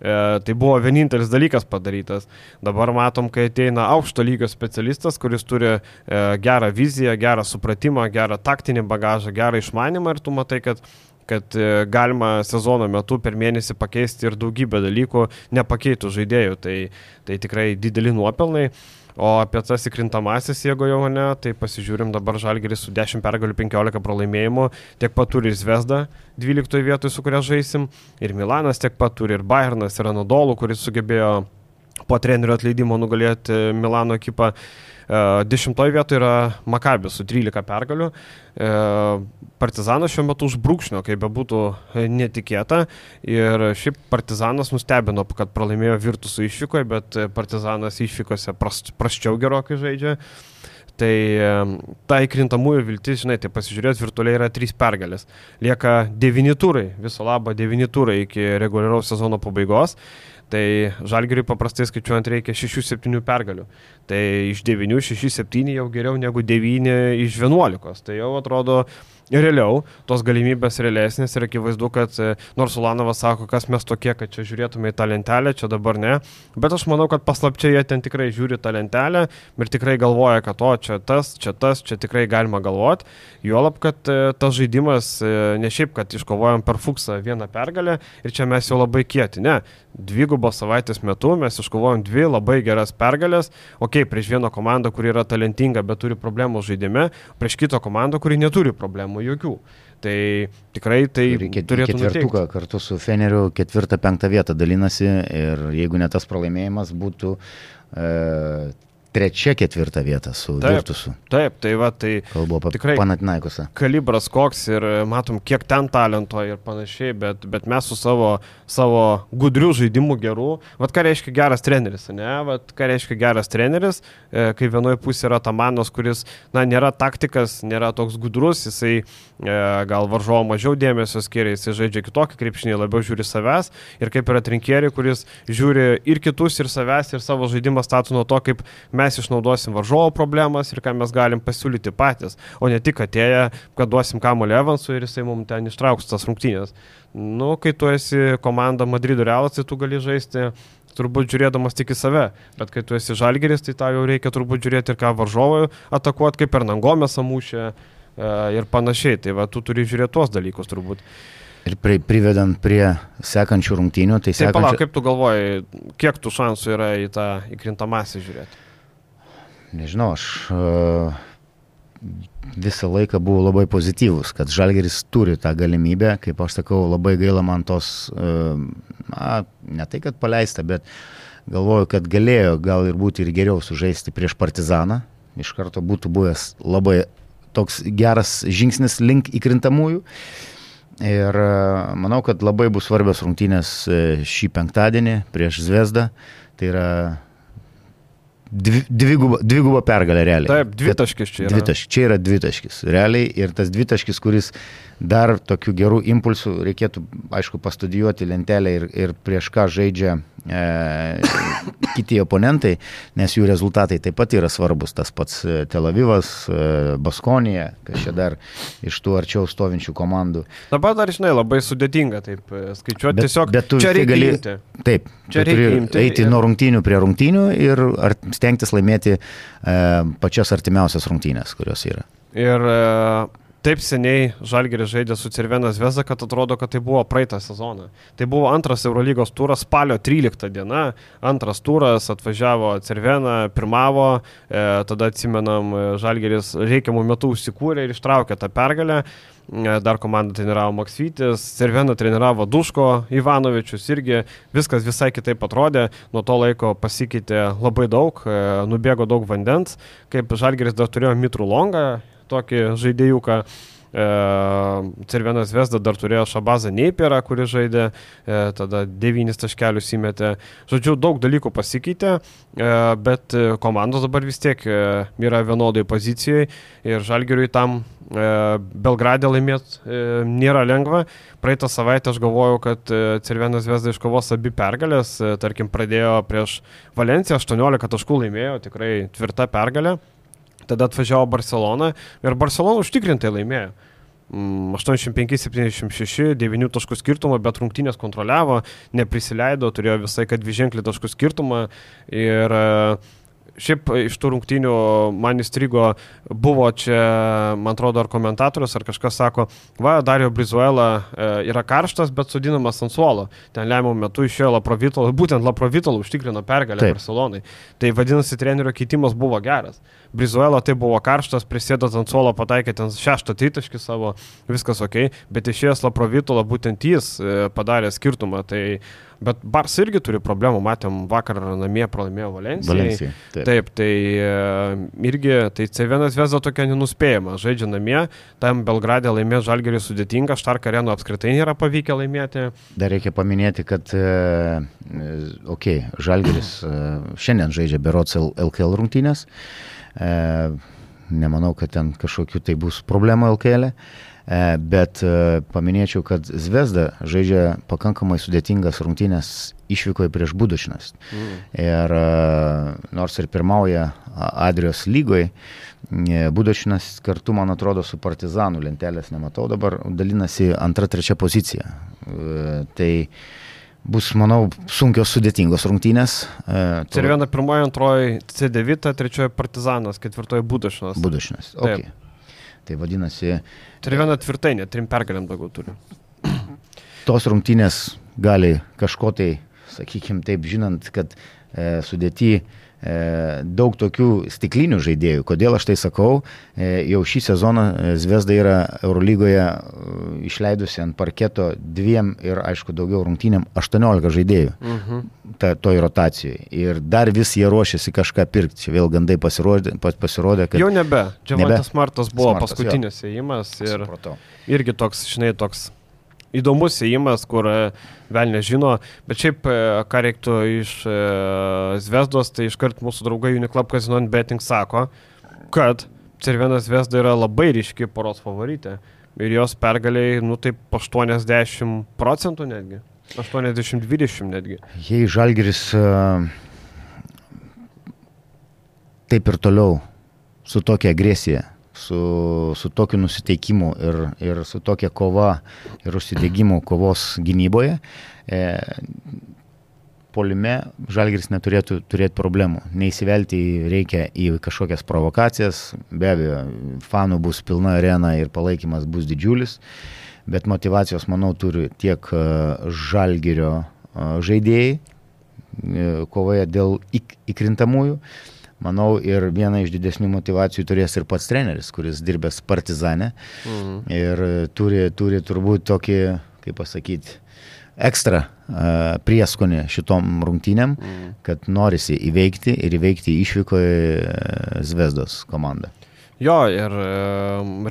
E, tai buvo vienintelis dalykas padarytas. Dabar matom, kai ateina aukšto lygio specialistas, kuris turi e, gerą viziją, gerą supratimą, gerą taktinį bagažą, gerą išmanimą ir tu matai, kad kad e, galima sezono metu per mėnesį pakeisti ir daugybę dalykų nepakeitų žaidėjų. Tai, tai tikrai dideli nuopelnai. O apie tas įkrintamasis, jeigu jau ne, tai pasižiūrim dabar Žalgeris su 10 pergalių 15 pralaimėjimų, tiek pat turi ir Zvezda 12 vietoje, su kuria žaisim, ir Milanas tiek pat turi, ir Bayernas, ir Anadolu, kuris sugebėjo po trenerių atleidimo nugalėti Milano ekipą. E, dešimtoje vietoje yra Makabis su 13 pergalių. E, Partizanas šiuo metu užbrūkšnio, kaip bebūtų netikėta. Ir šiaip Partizanas nustebino, kad pralaimėjo Virtusų išvykoje, bet Partizanas išvykose prasčiau gerokai žaidžia. Tai e, ta įkrintamųjų viltis, žinai, tai pasižiūrėjus virtualiai yra trys pergalės. Lieka devyni turai, viso labo devyni turai iki reguliaraus sezono pabaigos. Tai žalgeriui paprastai skaičiuojant reikia 6-7 pergalių. Tai iš 9, 6, 7 jau geriau negu 9 iš 11. Tai jau atrodo realiau, tos galimybės realesnės ir akivaizdu, kad e, nors Ulanovas sako, kas mes tokie, kad čia žiūrėtume į tą lentelę, čia dabar ne, bet aš manau, kad paslapčiai jie ten tikrai žiūri tą lentelę ir tikrai galvoja, kad o čia tas, čia tas, čia tikrai galima galvoti. Juolab, kad e, tas žaidimas e, ne šiaip, kad iškovojom per fuksą vieną pergalę ir čia mes jau labai kieti, ne, dvigubos savaitės metu mes iškovojom dvi labai geras pergalės, o okei, okay, prieš vieną komandą, kuri yra talentinga, bet turi problemų žaidime, prieš kitą komandą, kuri neturi problemų jokių. Tai tikrai tai Reikia turėtų ketvirtuką nuteikti. kartu su Feneriu ketvirtą, penktą vietą dalinasi ir jeigu ne tas pralaimėjimas būtų e, trečia, ketvirta vieta su taip, Virtusu. Taip, tai va, tai kalbu apie tikrai Panatinaikosą. Kalibras koks ir matom, kiek ten talento ir panašiai, bet, bet mes su savo, savo gudrių žaidimų gerų, vad ką reiškia geras treneris, ne, vad ką reiškia geras treneris, e, kai vienoje pusėje yra Tamanas, kuris, na, nėra taktikas, nėra toks gudrus, jisai e, gal varžovo mažiau dėmesio skiria, jisai žaidžia kitokį krepšinį, labiau žiūri savęs ir kaip yra trinkėri, kuris žiūri ir kitus, ir savęs, ir savo žaidimą statų nuo to, kaip mes mes išnaudosim varžovo problemas ir ką mes galim pasiūlyti patys, o ne tik atėję, kad duosim kamuolį Evansui ir jisai mums ten ištrauks tas rungtynės. Nu, kai tu esi komanda Madrido Realas, tai tu gali žaisti turbūt žiūrėdamas tik į save, bet kai tu esi žalgeris, tai tau jau reikia turbūt žiūrėti ir ką varžovui atakuoti, kaip per Nangomės amušę e, ir panašiai. Tai va, tu turi žiūrėti tuos dalykus turbūt. Ir pri, privedant prie sekančių rungtynių, tai sekančių... Taip, palauk, kaip tu galvoji, kiek tų šansų yra į tą įkrintamąsią žiūrėti? Nežinau, aš uh, visą laiką buvau labai pozityvus, kad Žalgeris turi tą galimybę, kaip aš sakau, labai gaila man tos, uh, na, ne tai, kad paleista, bet galvoju, kad galėjo gal ir būti ir geriau sužaisti prieš Partizaną, iš karto būtų buvęs labai toks geras žingsnis link įkrintamųjų. Ir manau, kad labai bus svarbios rungtynės šį penktadienį prieš Zvezdą. Tai yra dviguba, dviguba pergalė realiai. Taip, dvitaškis čia yra. Dvitaškis, čia yra dvitaškis. Realiai ir tas dvitaškis, kuris dar tokių gerų impulsų reikėtų, aišku, pastudijuoti lentelę ir, ir prieš ką žaidžia kiti oponentai, nes jų rezultatai taip pat yra svarbus. Tas pats e, Tel Avivas, e, Baskonija, kas čia dar iš tų arčiau stovinčių komandų. Dabar dar, žinai, labai sudėtinga taip e, skaičiuoti. Bet, Tiesiog bet tu čia reikia gali, imti. Taip, čia reikia imti. Eiti ir... nuo rungtynių prie rungtynių ir stengtis laimėti e, pačias artimiausias rungtynės, kurios yra. Ir e, taip seniai Žalgeris žaidė su Cervenas Veza, kad atrodo, kad tai buvo praeitą sezoną. Tai buvo antras Eurolygos turas, spalio 13 diena, antras turas, atvažiavo Cervena, pirmavo, e, tada atsimenam, e, Žalgeris reikiamų metų užsikūrė ir ištraukė tą pergalę. E, dar komandą treniravo Maksytis, Cervena treniravo Duško, Ivanovičius irgi, viskas visai kitaip atrodė, nuo to laiko pasikeitė labai daug, e, nubėgo daug vandens, kaip Žalgeris dar turėjo Mitrų Longą, tokį žaidėjuką. E, Cervenas Vesda dar turėjo Šabazą Neipierą, kuris žaidė, e, tada devynis taškelius įmetė. Žodžiu, daug dalykų pasikeitė, e, bet komandos dabar vis tiek yra vienodai pozicijoje ir Žalgiriui tam Belgradė laimėti nėra lengva. Praeitą savaitę aš galvojau, kad Cervenas Vesda iškovos abi pergalės, tarkim, pradėjo prieš Valenciją 18 taškų laimėjo, tikrai tvirta pergalė. Tada atvažiavo Barcelona ir Barcelona užtikrintai laimėjo. 85-76, 9 taškų skirtumą, bet rungtynės kontroliavo, neprisileido, turėjo visai kad dviženklį taškų skirtumą ir uh, šiaip iš tų rungtynių man įstrigo, buvo čia, man atrodo, ar komentatorius, ar kažkas sako, va, Dario Brizuela e, yra karštas, bet sudinamas ant suolo. Ten lemiamų metų išėjo Laprovitolo, būtent Laprovitolo užtikrino pergalę Taip. Barcelonai. Tai vadinasi, trenerio keitimas buvo geras. Brizuela tai buvo karštas, prisėdant ant suolo pataikė ten šeštą tritaškį savo, viskas ok, bet išėjęs Laprovitolo būtent jis e, padarė skirtumą. Tai Bet Bars irgi turi problemų, matėm vakar namie pralaimėjo Valencijai. Valencijai taip. taip, tai e, irgi, tai C1 Vesda tokia nenuspėjama, žaidžia namie, tam Belgradė laimės žalgerį sudėtinga, Štark arenu apskritai nėra pavykę laimėti. Dar reikia paminėti, kad, e, okei, okay, žalgeris e, šiandien žaidžia Berots LKL rungtynės, nemanau, kad ten kažkokių tai bus problemų LKL. E. E, bet e, paminėčiau, kad Zvezda žaidžia pakankamai sudėtingas rungtynės išvykoje prieš Budušinas. Mm. Ir e, nors ir pirmauja Adrijos lygoje, Budušinas kartu, man atrodo, su Partizanų lentelės nematau, dabar dalinasi antra, trečia pozicija. Tai bus, manau, sunkios sudėtingos rungtynės. Tai yra viena pirmoji, antroji C9, trečioji Partizanas, ketvirtoji Budušinas. Budušinas, ok. Taip. Tai vadinasi. Turi vieną tvirtai, net trim pergalėm daugiau turi. Tos rungtynės gali kažko tai, sakykime taip, žinant, kad e, sudėti e, daug tokių stiklinių žaidėjų. Kodėl aš tai sakau? E, jau šį sezoną e, Zvezda yra Eurolygoje e, išleidusi ant parketo dviem ir, aišku, daugiau rungtynėm 18 žaidėjų. Mhm. Ta, toj rotacijoje. Ir dar vis jie ruošiasi kažką pirkti. Čia vėl gandai pasirodė, pasirodė kad... Jau nebe. Čia Mantas Martas buvo Smartas, paskutinis įėjimas. Ir Supratau. irgi toks, žinai, toks įdomus įėjimas, kur e, vėl nežino. Bet šiaip, e, ką reiktų iš e, Zvezdos, tai iškart mūsų draugai Uniclub Casino Betting sako, kad Cervienas Zvezda yra labai ryški poros favoritė. Ir jos pergaliai, nu taip, 80 procentų netgi. 80-20 netgi. Jei Žalgiris taip ir toliau su tokia agresija, su, su tokiu nusiteikimu ir, ir su tokia kova ir užsidėgymu kovos gynyboje, e, polime Žalgiris neturėtų turėti problemų. Neįsivelti reikia į kažkokias provokacijas, be abejo, fanų bus pilna arena ir palaikymas bus didžiulis. E, bet motivacijos, manau, turi tiek e, žalgerio e, žaidėjai e, kovoje dėl įk įkrintamųjų. Manau, ir viena iš didesnių motivacijų turės ir pats treneris, kuris dirbęs partizane. Mhm. Ir turi, turi turbūt tokį, kaip pasakyti, ekstra uh, prieskonį šitom rungtynėm, mhm. kad norisi įveikti ir įveikti išvykoje Zvezdos komandą. Jo, ir e,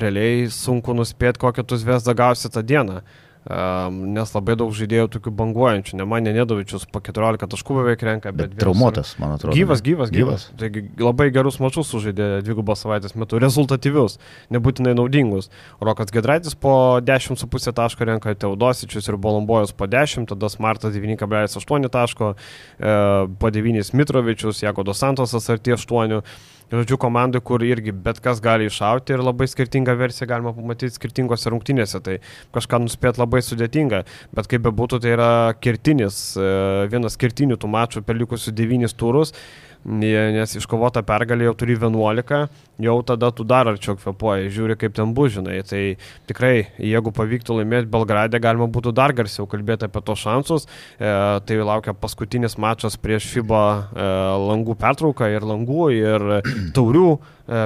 realiai sunku nuspėti, kokią tu zvezdą gausi tą dieną. Um, nes labai daug žaidėjų tokių banguojančių, ne man Nedovičius po 14 taškų beveik renka, bet... bet traumuotas, man atrodo. Gyvas, gyvas, gyvas. gyvas. Taigi labai gerus mačius sužaidė dvigubą savaitės metu, rezultatyvius, nebūtinai naudingus. Rokas Gedraitis po 10,5 taško renka, Teodosičius ir Bolombojus po 10, tada Smartas 9,8 taško, e, po 9 Mitrovičius, Jagodos Santosas arti 8 žodžiu, komandai, kur irgi bet kas gali iššauti ir labai skirtingą versiją galima pamatyti skirtingose rungtynėse. Tai kažką nuspėti labai sudėtinga, bet kaip bebūtų, tai yra kirtinis, e, vienas kirtinių tų mačų per likusius devynis turus nes iškovota pergalė jau turi 11, jau tada tu dar arčiau kvepuoji, žiūri kaip ten bus, žinai. Tai tikrai, jeigu pavyktų laimėti Belgradę, galima būtų dar garsiau kalbėti apie tos šansus. E, tai laukia paskutinis mačas prieš FIBA e, langų pertrauką ir langų ir taurių e,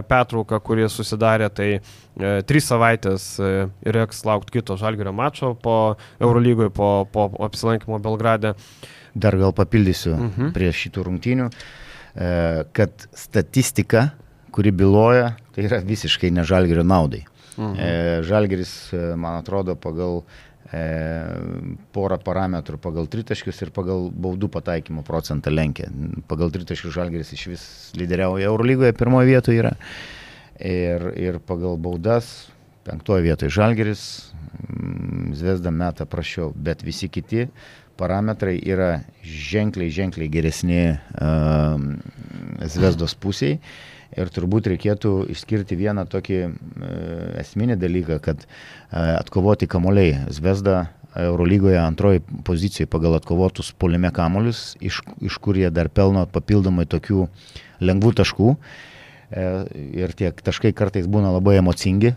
pertrauką, kurie susidarė. Tai e, trys savaitės e, reiks laukti kito žalgerio mačo po Eurolygoje, po, po apsilankimo Belgrade. Dar gal papildysiu mhm. prie šitų rungtynių. E, kad statistika, kuri byloja, tai yra visiškai ne žalgerio naudai. Mhm. E, žalgeris, e, man atrodo, pagal porą parametrų, pagal tritaškius ir pagal baudų pataikymo procentą lenkia. Pagal tritaškius žalgeris iš vis lyderiauja Eurolygoje, pirmoje vietoje yra. Ir, ir pagal baudas penktoje vietoje žalgeris, Zvezda meta prašiau, bet visi kiti parametrai yra ženkliai, ženkliai geresni uh, Zvezdos pusiai. Ir turbūt reikėtų išskirti vieną tokį uh, esminį dalyką, kad uh, atkovoti kamuoliai. Zvezda uh, Eurolygoje antroji pozicijoje pagal atkovotus polime kamuolius, iš, iš kur jie dar pelno papildomai tokių lengvų taškų. E, ir tie taškai kartais būna labai emocingi.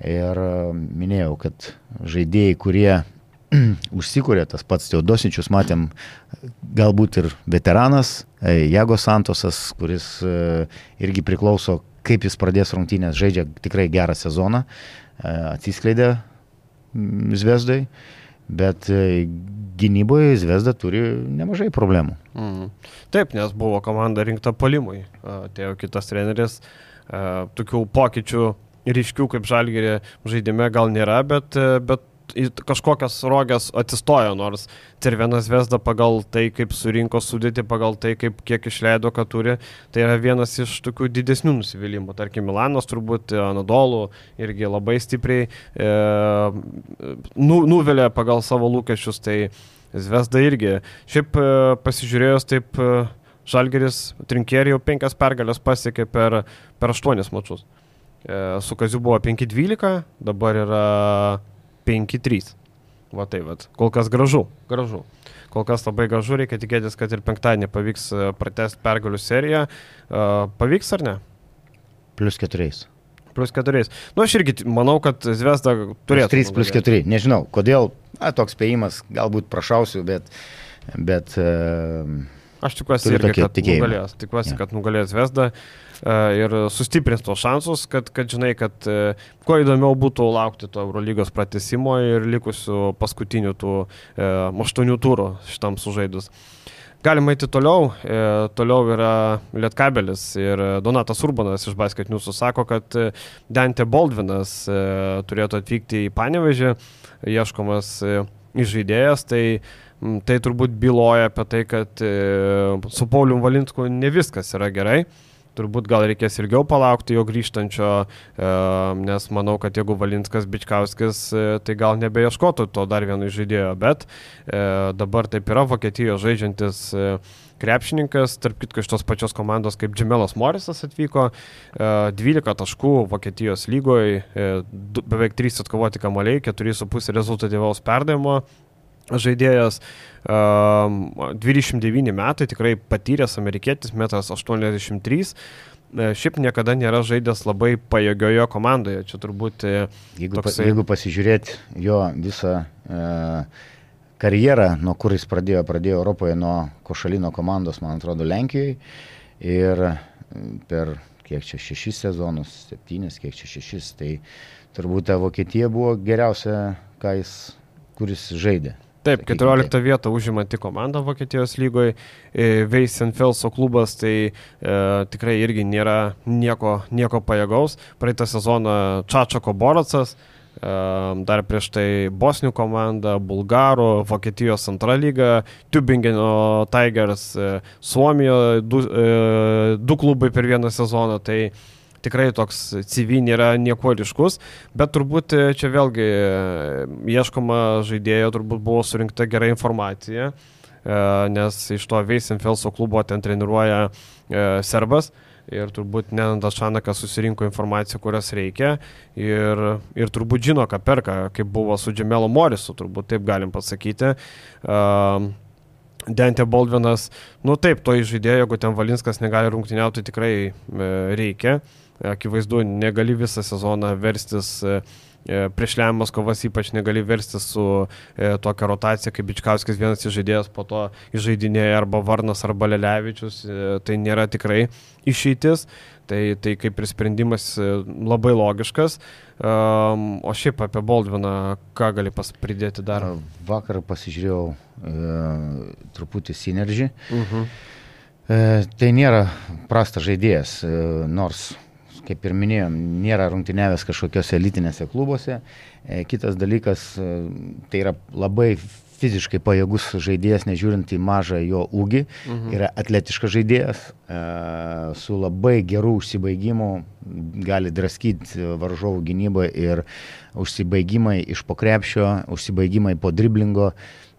Ir minėjau, kad žaidėjai, kurie užsikūrė, tas pats Teodosičius, matėm, galbūt ir veteranas, e, Jago Santosas, kuris irgi priklauso, kaip jis pradės rungtynės, žaidžia tikrai gerą sezoną, atsiskleidė Zvezdai, bet gynyboje Zvezda turi nemažai problemų. Mm. Taip, nes buvo komanda rinkta palimui, atėjo kitas treneris, tokių pokyčių ryškių kaip žalgerė žaidime gal nėra, bet, e, bet kažkokias rogės atsistojo, nors Cervenas Vesda pagal tai, kaip surinko sudėti, pagal tai, kaip, kiek išleido, ką turi, tai yra vienas iš tokių didesnių nusivylimų. Tarkim, Milanas turbūt Anadolų irgi labai stipriai e, nu, nuvelė pagal savo lūkesčius, tai Vesda irgi. Šiaip e, pasižiūrėjus taip, e, Žalgeris trinkėrį jau penkias pergalės pasiekė per, per aštuonis mačius. E, su Kaziu buvo 5-12, dabar yra 5-3. Va tai, va. Kol kas gražu, gražu. Kol kas labai gražu, reikia tikėtis, kad ir penktadienį pavyks e, pratesti pergalių seriją. E, pavyks ar ne? Plus keturiais. Plus keturiais. Nu, aš irgi manau, kad Zvezda turėtų. 3 plus 4. Nežinau, kodėl. Na, toks spėjimas, galbūt prašausiu, bet... bet uh, aš tikiuosi irgi, kad tikėjimą. nugalės. Tikiuosi, ja. kad nugalės Zvezda. Uh, E, ir sustiprins tos šansus, kad, kad žinai, kad e, kuo įdomiau būtų laukti to Eurolygos pratesimo ir likusių paskutinių tų e, aštuonių turų šitam sužaidus. Galima eiti toliau. E, toliau yra Lietkabelis ir Donatas Urbanas iš Basket News sako, kad Dante Baldvinas e, turėtų atvykti į Panevežį, ieškomas e, žaidėjas. Tai Tai turbūt byloja apie tai, kad e, su Pauliu Valinsku ne viskas yra gerai. Turbūt gal reikės ilgiau palaukti jo grįžtančio, e, nes manau, kad jeigu Valinskas Bičkauskis, e, tai gal nebeieškotų to dar vieno žaidėjo, bet e, dabar taip yra Vokietijos žaidžiantis krepšininkas, tarp kitko iš tos pačios komandos kaip Džemelas Morisas atvyko, 12 taškų Vokietijos lygoje, beveik 3 atkovoti kamaliai, 4,5 rezultatyvaus perdavimo žaidėjas. 29 metai, tikrai patyręs amerikietis, metras 83. E, šiaip niekada nėra žaidęs labai pajėgiojo komandoje. Čia turbūt... E, jeigu, toksai... jeigu pasižiūrėti jo visą e, karjerą, nuo kur jis pradėjo, pradėjo Europoje nuo Košalino komandos, man atrodo, Lenkijoje. Ir e, per kiek čia šešis sezonus, septynis, kiek čia šešis, tai turbūt ta Vokietija buvo geriausia, jis, kuris žaidė. Taip, 14 tai. vietą užimanti komanda Vokietijos lygoje, Veisenfelso klubas, tai e, tikrai irgi nėra nieko, nieko pajėgaus. Praeitą sezoną Čačako Boracas, e, dar prieš tai Bosnių komanda, Bulgarų, Vokietijos antra lyga, Tübingeno Tigers, e, Suomijoje du, e, du klubai per vieną sezoną. Tai tikrai toks CV nėra nieko ryškus, bet turbūt e, čia vėlgi e, ieškoma žaidėjo, turbūt buvo surinkta gera informacija, e, nes iš to Veisenfelso klubo ten treniruoja serbas. Ir turbūt Nenandas Šanakas susirinko informaciją, kurias reikia. Ir, ir turbūt žino, ką perka, kaip buvo su Džemelo Morisu, turbūt taip galim pasakyti. Uh, Dantė Baldvinas, nu taip, to žaidėjo, jeigu ten Valinskas negali rungtyniauti, tikrai e, reikia. Akivaizdu, negali visą sezoną verstis e, e, prieš lemiamas kovas ypač negali verstis su e, tokia rotacija, kaip Bičkauskis vienas iš žaidėjas, po to žaidinėja arba Varnas, arba Lelevičius, e, tai nėra tikrai išeitis, tai, tai kaip ir sprendimas e, labai logiškas. Um, o šiaip apie Baldviną, ką gali pridėti dar? Vakar pasižiūrėjau e, truputį Synergy. Uh mhm. -huh. e, tai nėra prastas žaidėjas, e, nors kaip ir minėjom, nėra rungtyniavęs kažkokiose elitinėse klubuose. E, kitas dalykas, e, tai yra labai fiziškai pajėgus žaidėjas, nežiūrint į mažą jo ūgį, mhm. yra atletiškas žaidėjas, e, su labai geru užsibaigimu, gali draskyti varžovų gynybą ir užsibaigimai iš pokrepšio, užsibaigimai po driblingo,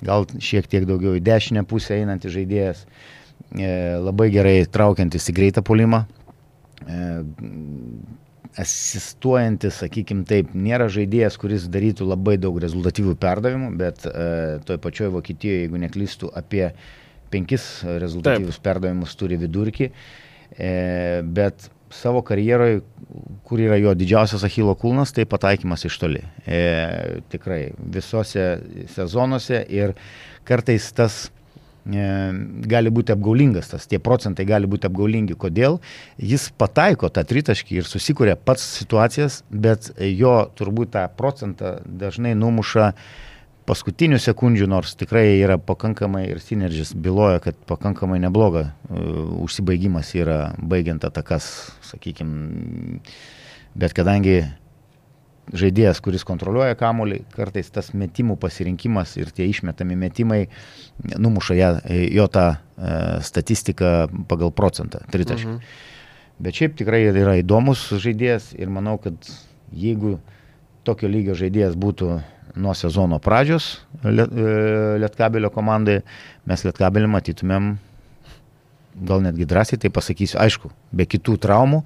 gal šiek tiek daugiau į dešinę pusę einantis žaidėjas, labai gerai traukiantis į greitą polimą. E, asistuojantis, sakykime taip, nėra žaidėjas, kuris darytų labai daug rezultatyvių perdavimų, bet e, toj pačioj Vokietijoje, jeigu neklystų, apie penkis rezultatyvius taip. perdavimus turi vidurkį, e, bet savo karjeroje, kur yra jo didžiausias Achilo kulnas, tai pataikymas iš toli. E, tikrai visose sezonuose ir kartais tas gali būti apgaulingas, tas tie procentai gali būti apgaulingi. Kodėl? Jis pataiko tą tritaškį ir susikuria pats situacijas, bet jo turbūt tą procentą dažnai numuša paskutinių sekundžių, nors tikrai yra pakankamai ir Sinergis byloja, kad pakankamai nebloga uh, užsibaigimas yra baigiant atakas, sakykime, bet kadangi žaidėjas, kuris kontroliuoja kamuolį, kartais tas metimų pasirinkimas ir tie išmetami metimai numuša ją, jo tą e, statistiką pagal procentą, tritaškį. Mhm. Bet šiaip tikrai yra įdomus žaidėjas ir manau, kad jeigu tokio lygio žaidėjas būtų nuo sezono pradžios e, Lietkabelio komandai, mes Lietkabelį matytumėm, gal netgi drąsiai tai pasakysiu, aišku, be kitų traumų,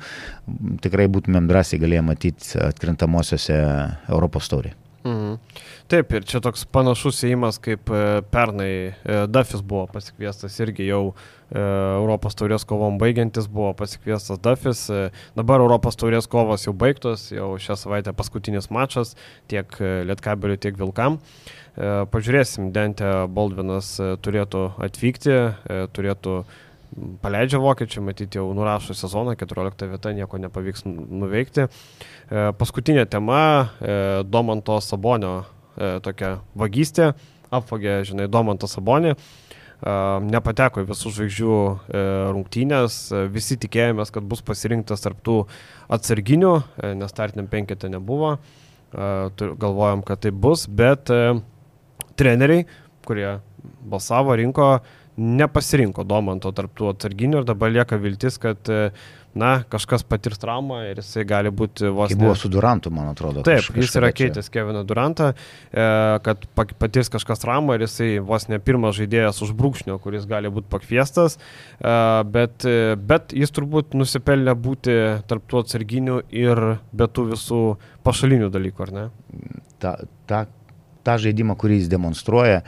tikrai būtumėm drąsiai galėję matyti atkrintamosiose Europos taurė. Mhm. Taip, ir čia toks panašus įėjimas, kaip e, pernai e, Dafis buvo pasikviestas irgi jau e, Europos taurės kovom baigiantis buvo pasikviestas Dafis. Dabar Europos taurės kovos jau baigtos, jau šią savaitę paskutinis mačas tiek Lietkabeliui, tiek Vilkam. Pažiūrėsim, Dente Baldvinas turėtų atvykti, turėtų paleidžia vokiečiai, matyti jau nurašo sezoną, 14 vieta, nieko nepavyks nuveikti. Paskutinė tema - Domanto Sabonio E, tokia vagystė, apvagė, žinai, Domantą Sabonį, e, nepateko į visų žvaigždžių e, rungtynės, visi tikėjomės, kad bus pasirinktas tarptų atsarginių, nes startiniam penketė nebuvo, galvojom, kad tai bus, bet treneriai, kurie balsavo, rinko, nepasirinko Domanto tarptų atsarginių ir dabar lieka viltis, kad na, kažkas patirs traumą ir jisai gali būti vos... Tai buvo su Durantu, man atrodo. Taip, jis yra keitęs Keviną Durantą, e, kad patirs kažkas traumą ir jisai vos ne pirmas žaidėjas už brūkšnio, kuris gali būti pakviestas, e, bet, e, bet jis turbūt nusipelnė būti tarp tų atsarginių ir be tų visų pašalinių dalykų, ar ne? Ta, ta, ta žaidimą, kurį jis demonstruoja,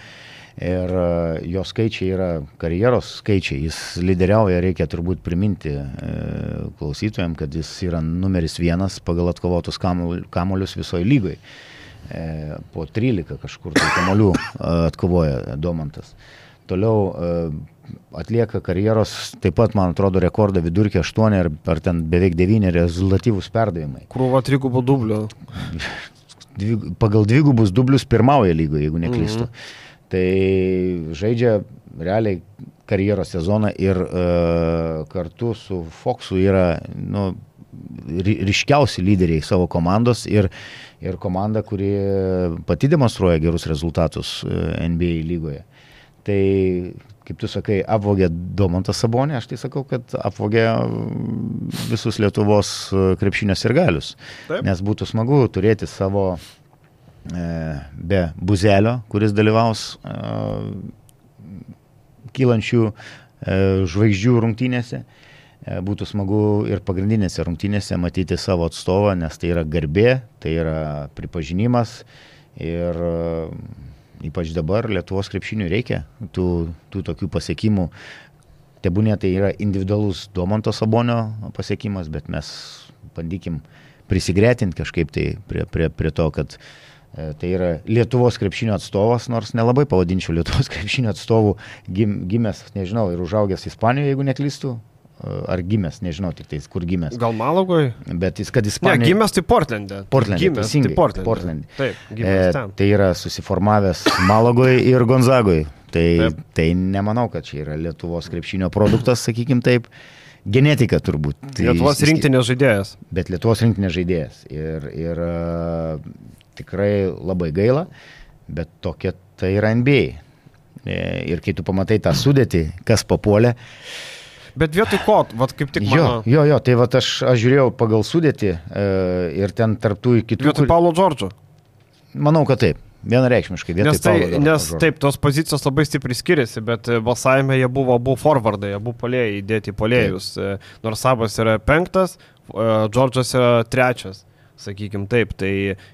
ir e, jo skaičiai yra karjeros skaičiai. Jis lyderiauja, reikia turbūt priminti e, klausytojams, kad jis yra numeris vienas pagal atkovotus kamuolius visoje lygoje. Po 13 kažkur tai kamuolių e, atkovoja Domantas. Toliau atlieka karjeros, taip pat, man atrodo, rekordą vidurkį 8 ar, ar ten beveik 9 rezultatyvūs perdavimai. Krūva trigubų dublių. Pagal dvigubus dublius pirmauja lygoje, jeigu neklystu. -hmm. Tai žaidžia realiai karjeros sezoną ir uh, kartu su Foxu yra nu, ryškiausi lyderiai savo komandos ir, ir komanda, kuri pati demonstruoja gerus rezultatus e, NBA lygoje. Tai, kaip tu sakai, apvogė Domantas Sabonė, aš tai sakau, kad apvogė visus Lietuvos e, krepšinio sirgalius. Taip. Nes būtų smagu turėti savo E, be Buzelio, kuris dalyvaus e, kylančių e, žvaigždžių rungtynėse. Būtų smagu ir pagrindinėse rungtynėse matyti savo atstovą, nes tai yra garbė, tai yra pripažinimas ir ypač dabar Lietuvos krepšiniui reikia tų, tų tokių pasiekimų. Tebūnė tai yra individualus Domanto Sabonio pasiekimas, bet mes bandykim prisigretinti kažkaip tai prie, prie, prie to, kad uh, E, tai yra Lietuvos krepšinio atstovas, nors nelabai pavadinčiau Lietuvos krepšinio atstovų, gim, gimęs, nežinau, ir užaugęs Ispanijoje, jeigu neklystu. E, ar gimęs, nežinau tik tais, kur gimęs. Gal Malagoje? Bet jis, kad Ispanijoje. Ne, gimęs tai Portlandė. Portlandė. Gimęs tai Portlandė. Portlandė. Taip, gimęs ten. E, tai yra susiformavęs Malagoje ir Gonzagoje. Tai, taip. tai nemanau, kad čia yra Lietuvos krepšinio produktas, sakykim taip. Genetika turbūt. Tai Lietuvos rinktinės žaidėjas. Bet Lietuvos rinktinės žaidėjas. Ir, ir tikrai labai gaila, bet tokia tai yra NBA. E, ir kai tu pamatai tą sudėtį, kas papuolė. Bet vietoj ko, vat kaip tik mano... Jo, jo, jo tai vat aš, aš žiūrėjau pagal sudėtį e, ir ten tarptų kitų... Vietoj kur... Paulo Džordžo. Manau, kad taip. Vienareikšmiškai, Nes, tai, Paulo nes Žoržo. taip, tos pozicijos labai stipriai skiriasi, bet e, balsavime jie buvo abu forwardai, abu polėjai įdėti polėjus. E, Nors Sabas yra penktas, Džordžas yra trečias. Sakykime taip, tai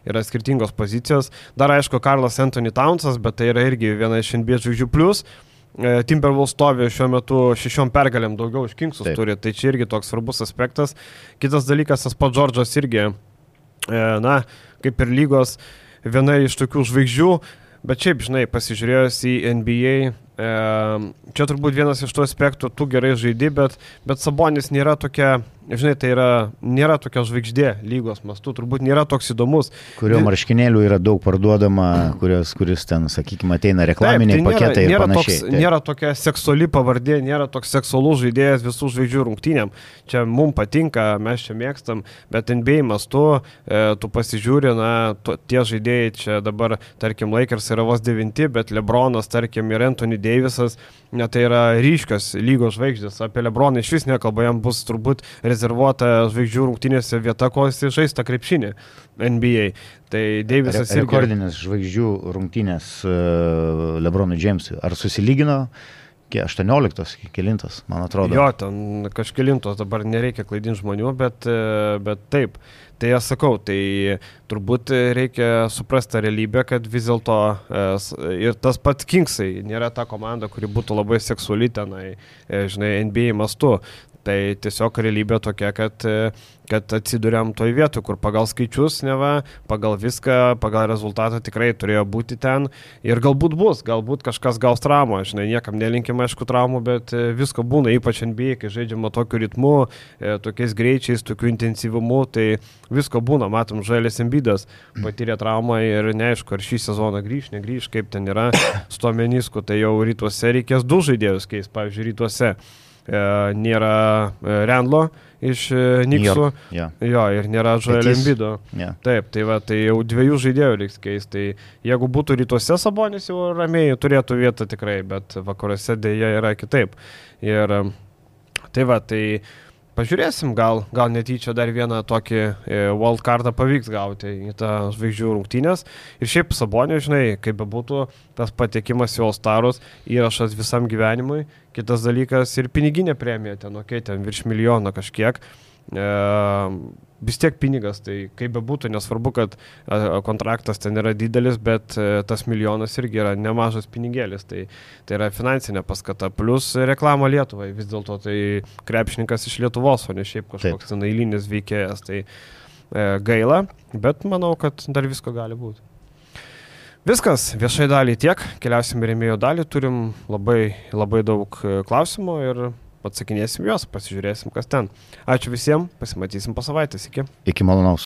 yra skirtingos pozicijos. Dar aišku, Karlas Anthony Townsas, bet tai yra irgi viena iš NBA žvaigždžių plus. E, Timberwolves stovi šiuo metu šešiom pergalėm daugiau už Kingsus Taip. turi, tai čia irgi toks svarbus aspektas. Kitas dalykas, tas pats Džordžas irgi, e, na, kaip ir lygos, viena iš tokių žvaigždžių, bet šiaip, žinai, pasižiūrėjus į NBA, e, čia turbūt vienas iš tų aspektų, tu gerai žaidži, bet, bet Sabonis nėra tokia, žinai, tai yra, nėra tokia žvaigždė lygos mastu, turbūt nėra toks įdomus. Kurio marškinėlių yra daug parduodama, kurios, kuris ten, sakykime, ateina reklaminiai Taip, tai paketai ir nėra, nėra, panašiai. toks, nėra tokia seksuali pavardė, nėra toks seksualus žaidėjas visų žvaigždžių rungtynėm. Čia mums patinka, mes čia mėgstam, bet NBA mastu, e, tu pasižiūri, na, to, tie žaidėjai čia dabar, tarkim, Lakers yra vos devinti, bet Lebronas, tarkim, ir Anthony Davisas, na, tai yra ryškios lygos žvaigždės. Apie Lebroną iš vis nekalba, jam bus turbūt rezervuota žvaigždžių rungtynėse vieta, ko jis žaista krepšinį NBA. Tai Davisas Re irgi. rekordinis žvaigždžių rungtynės uh, Lebronui Džeimsui. Ar susilygino? Kie- 18, kilintas, man atrodo. Jo, ten kažkelintos dabar nereikia klaidinti žmonių, bet, e, bet taip. Tai aš sakau, tai turbūt reikia suprasti realybę, kad vis dėlto e, ir tas pats Kingsai nėra ta komanda, kuri būtų labai seksuali tenai, e, žinai, NBA mastu. Tai tiesiog realybė tokia, kad, e, kad atsidūrėm toj vietoj, kur pagal skaičius, neva, pagal viską, pagal rezultatą tikrai turėjo būti ten. Ir galbūt bus, galbūt kažkas gaus traumą, žinai, niekam nelinkim aišku traumų, bet e, visko būna, ypač NBA, kai žaidžiama tokiu ritmu, e, tokiais greičiais, tokiu intensyvumu, tai visko būna, matom, žalės embidas patyrė traumą ir neaišku, ar šį sezoną grįž, negrįž, kaip ten yra su to menisku, tai jau rytuose reikės du žaidėjus keis, pavyzdžiui, rytuose. E, nėra e, Rendlo iš e, Niksų, Jo, jo, ir nėra Petys. embido. jo. Taip, tai va, tai jau dviejų žaidėjų reiks keisti. Tai jeigu būtų rytuose Sabonis jau ramiai turėtų vietą tikrai, bet vakaruose dėja yra kitaip. Ir tai va, tai pažiūrėsim, gal, gal netyčia dar vieną tokį e, wildcardą pavyks gauti į tą žvaigždžių rungtynės. Ir šiaip Sabonio, žinai, kaip bebūtų, tas patekimas į Olstarus įrašas visam gyvenimui. Kitas dalykas ir piniginė premija, ten, okei, okay, ten virš milijono kažkiek. E, vis tiek pinigas, tai kaip bebūtų, nesvarbu, kad e, kontraktas ten yra didelis, bet e, tas milijonas irgi yra nemažas pinigėlis, tai, tai yra finansinė paskata, plus reklama Lietuvai, vis dėlto tai krepšininkas iš Lietuvos, o ne šiaip kažkoks ten eilinis veikėjas, tai e, gaila, bet manau, kad dar visko gali būti. Viskas, viešai dalį tiek, keliausim į rėmėjo dalį, turim labai, labai daug e, klausimų ir atsakinėsim juos, pasižiūrėsim, kas ten. Ačiū visiems, pasimatysim po savaitės, iki. Iki malonaus.